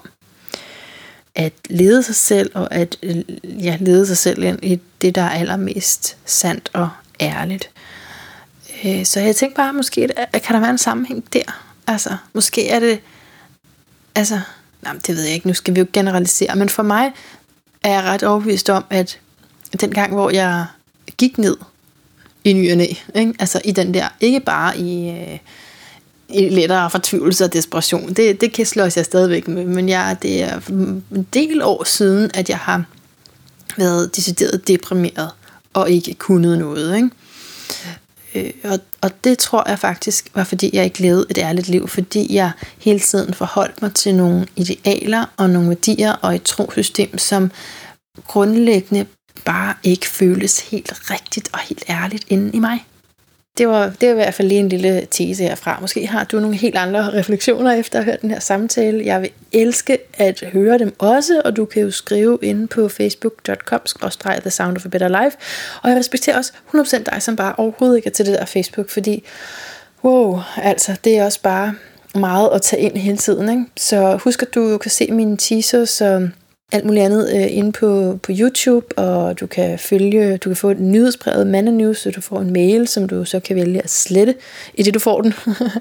At lede sig selv, og at øh, ja, lede sig selv ind i det, der er allermest sandt og ærligt. Øh, så jeg tænkte bare, måske kan der være en sammenhæng der. Altså, måske er det, altså, nej, det ved jeg ikke, nu skal vi jo generalisere, men for mig er jeg ret overbevist om, at den gang, hvor jeg gik ned i ny og næ, ikke? altså i den der, ikke bare i, øh, i lettere fortvivlelse og desperation, det, det kan slås jeg stadigvæk med, men jeg, det er en del år siden, at jeg har været decideret deprimeret og ikke kunnet noget. Ikke? Øh, og, og det tror jeg faktisk var, fordi jeg ikke levede et ærligt liv, fordi jeg hele tiden forholdt mig til nogle idealer og nogle værdier og et trosystem, som grundlæggende bare ikke føles helt rigtigt og helt ærligt inde i mig det var, det var i hvert fald lige en lille tese herfra. Måske har du nogle helt andre refleksioner efter at have hørt den her samtale. Jeg vil elske at høre dem også, og du kan jo skrive inde på facebook.com-the sound of a better life. Og jeg respekterer også 100% dig, som bare overhovedet ikke er til det der Facebook, fordi wow, altså det er også bare meget at tage ind hele tiden. Ikke? Så husk at du kan se mine teasers, så alt muligt andet øh, inde på, på YouTube, og du kan følge, du kan få et nyhedsbrevet Manna News, så du får en mail, som du så kan vælge at slette, i det du får den.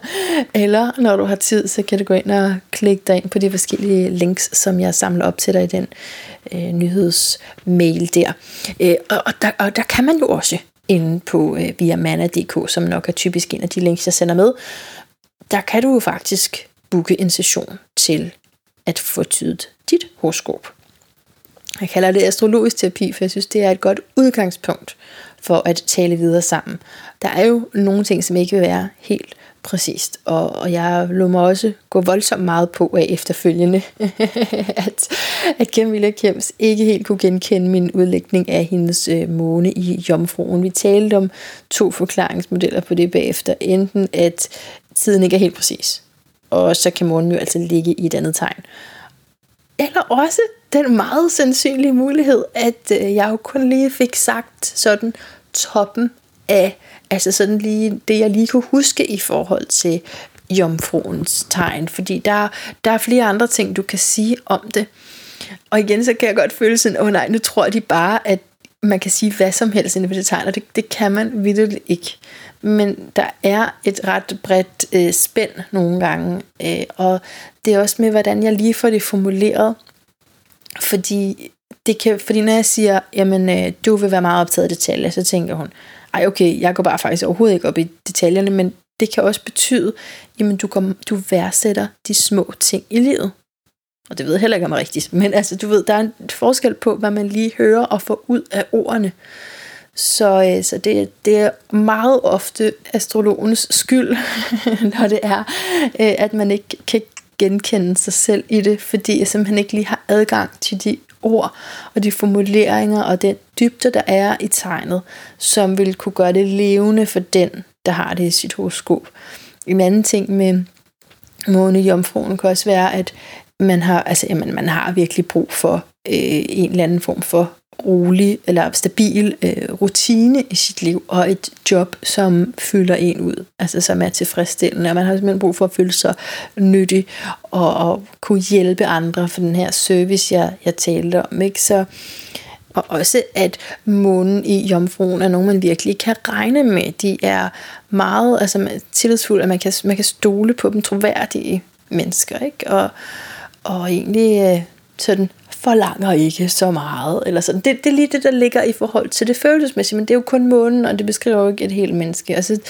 Eller når du har tid, så kan du gå ind og klikke dig ind på de forskellige links, som jeg samler op til dig i den øh, nyhedsmail der. Øh, og, og, der. og der kan man jo også inde på øh, via manna.dk, som nok er typisk en af de links, jeg sender med, der kan du jo faktisk booke en session til at få tydet dit horoskop. Jeg kalder det astrologisk terapi, for jeg synes, det er et godt udgangspunkt for at tale videre sammen. Der er jo nogle ting, som ikke vil være helt præcist, og, og jeg lå mig også gå voldsomt meget på af efterfølgende, at, at Camilla Kems ikke helt kunne genkende min udlægning af hendes øh, måne i Jomfruen. Vi talte om to forklaringsmodeller på det bagefter. Enten at tiden ikke er helt præcis, og så kan månen jo altså ligge i et andet tegn. Eller også den meget sandsynlige mulighed, at øh, jeg jo kun lige fik sagt sådan toppen af, altså sådan lige det, jeg lige kunne huske i forhold til jomfruens tegn, fordi der, der er flere andre ting, du kan sige om det. Og igen, så kan jeg godt føle sådan, åh oh nej, nu tror de bare, at man kan sige hvad som helst inden for det tegn, og det, det kan man vidderligt ikke. Men der er et ret bredt øh, spænd nogle gange, øh, og det er også med, hvordan jeg lige får det formuleret, fordi det kan, fordi når jeg siger, jamen øh, du vil være meget optaget af detaljer, så tænker hun, ej okay, jeg går bare faktisk overhovedet ikke op i detaljerne, men det kan også betyde, jamen du, går, du værdsætter de små ting i livet. Og det ved jeg heller ikke om er rigtigt, men altså du ved, der er en forskel på, hvad man lige hører og får ud af ordene. Så, øh, så det, det er meget ofte astrologens skyld, når det er, øh, at man ikke kan genkende sig selv i det, fordi jeg simpelthen ikke lige har adgang til de ord og de formuleringer og den dybde, der er i tegnet, som vil kunne gøre det levende for den, der har det i sit horoskop. En anden ting med måne jomfruen kan også være, at man har, altså, jamen, man har virkelig brug for øh, en eller anden form for rolig eller stabil øh, rutine i sit liv, og et job, som fylder en ud, altså som er tilfredsstillende, og man har simpelthen brug for at føle sig nyttig, og, og kunne hjælpe andre for den her service, jeg, jeg talte om, ikke? Så, og også at månen i jomfruen er nogen, man virkelig kan regne med. De er meget altså, tillidsfulde, at man kan, man kan stole på dem, troværdige mennesker, ikke? Og, og egentlig øh, sådan forlanger ikke så meget. Eller sådan. Det, det er lige det, der ligger i forhold til det følelsesmæssige, men det er jo kun månen, og det beskriver jo ikke et helt menneske. Altså,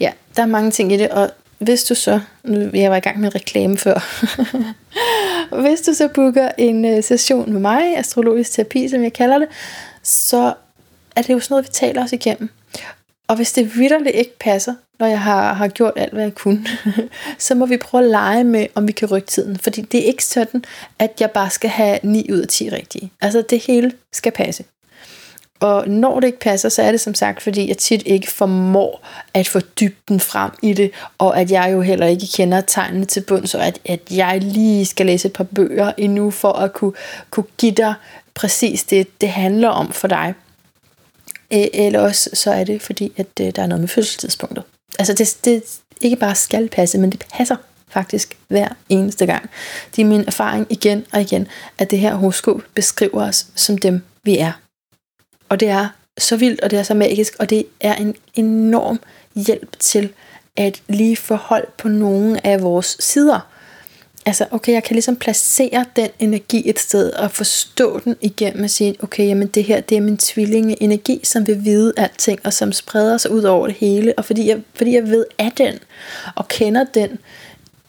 ja, der er mange ting i det, og hvis du så, nu jeg var i gang med en reklame før, hvis du så booker en øh, session med mig, astrologisk terapi, som jeg kalder det, så er det jo sådan noget, vi taler os igennem. Og hvis det vidderligt ikke passer, når jeg har, har gjort alt, hvad jeg kunne, så må vi prøve at lege med, om vi kan rykke tiden. Fordi det er ikke sådan, at jeg bare skal have 9 ud af 10 rigtige. Altså det hele skal passe. Og når det ikke passer, så er det som sagt, fordi jeg tit ikke formår at få dybden frem i det, og at jeg jo heller ikke kender tegnene til bund, så at, at jeg lige skal læse et par bøger endnu, for at kunne, kunne give dig præcis det, det handler om for dig. Øh, eller også så er det fordi, at øh, der er noget med fødselstidspunktet. Altså det, det ikke bare skal passe, men det passer faktisk hver eneste gang. Det er min erfaring igen og igen, at det her horoskop beskriver os som dem, vi er. Og det er så vildt, og det er så magisk, og det er en enorm hjælp til at lige få hold på nogle af vores sider altså, okay, jeg kan ligesom placere den energi et sted, og forstå den igennem og sige, okay, jamen det her, det er min tvillinge energi, som vil vide alting, og som spreder sig ud over det hele, og fordi jeg, fordi jeg ved af den, og kender den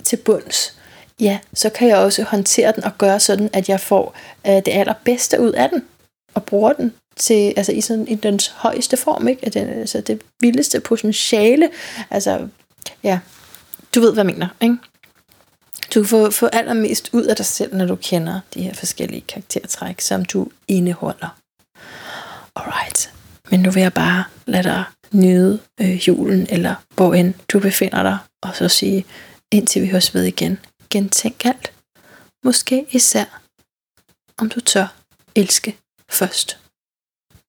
til bunds, ja, så kan jeg også håndtere den og gøre sådan, at jeg får øh, det allerbedste ud af den, og bruger den til, altså i, sådan, i dens højeste form, ikke? Den, altså det vildeste potentiale, altså, ja, du ved, hvad jeg mener, ikke? Du kan få, få allermest ud af dig selv, når du kender de her forskellige karaktertræk, som du indeholder. Alright. Men nu vil jeg bare lade dig nyde øh, julen, eller hvor end du befinder dig, og så sige, indtil vi høres ved igen, gentænk alt. Måske især, om du tør elske først.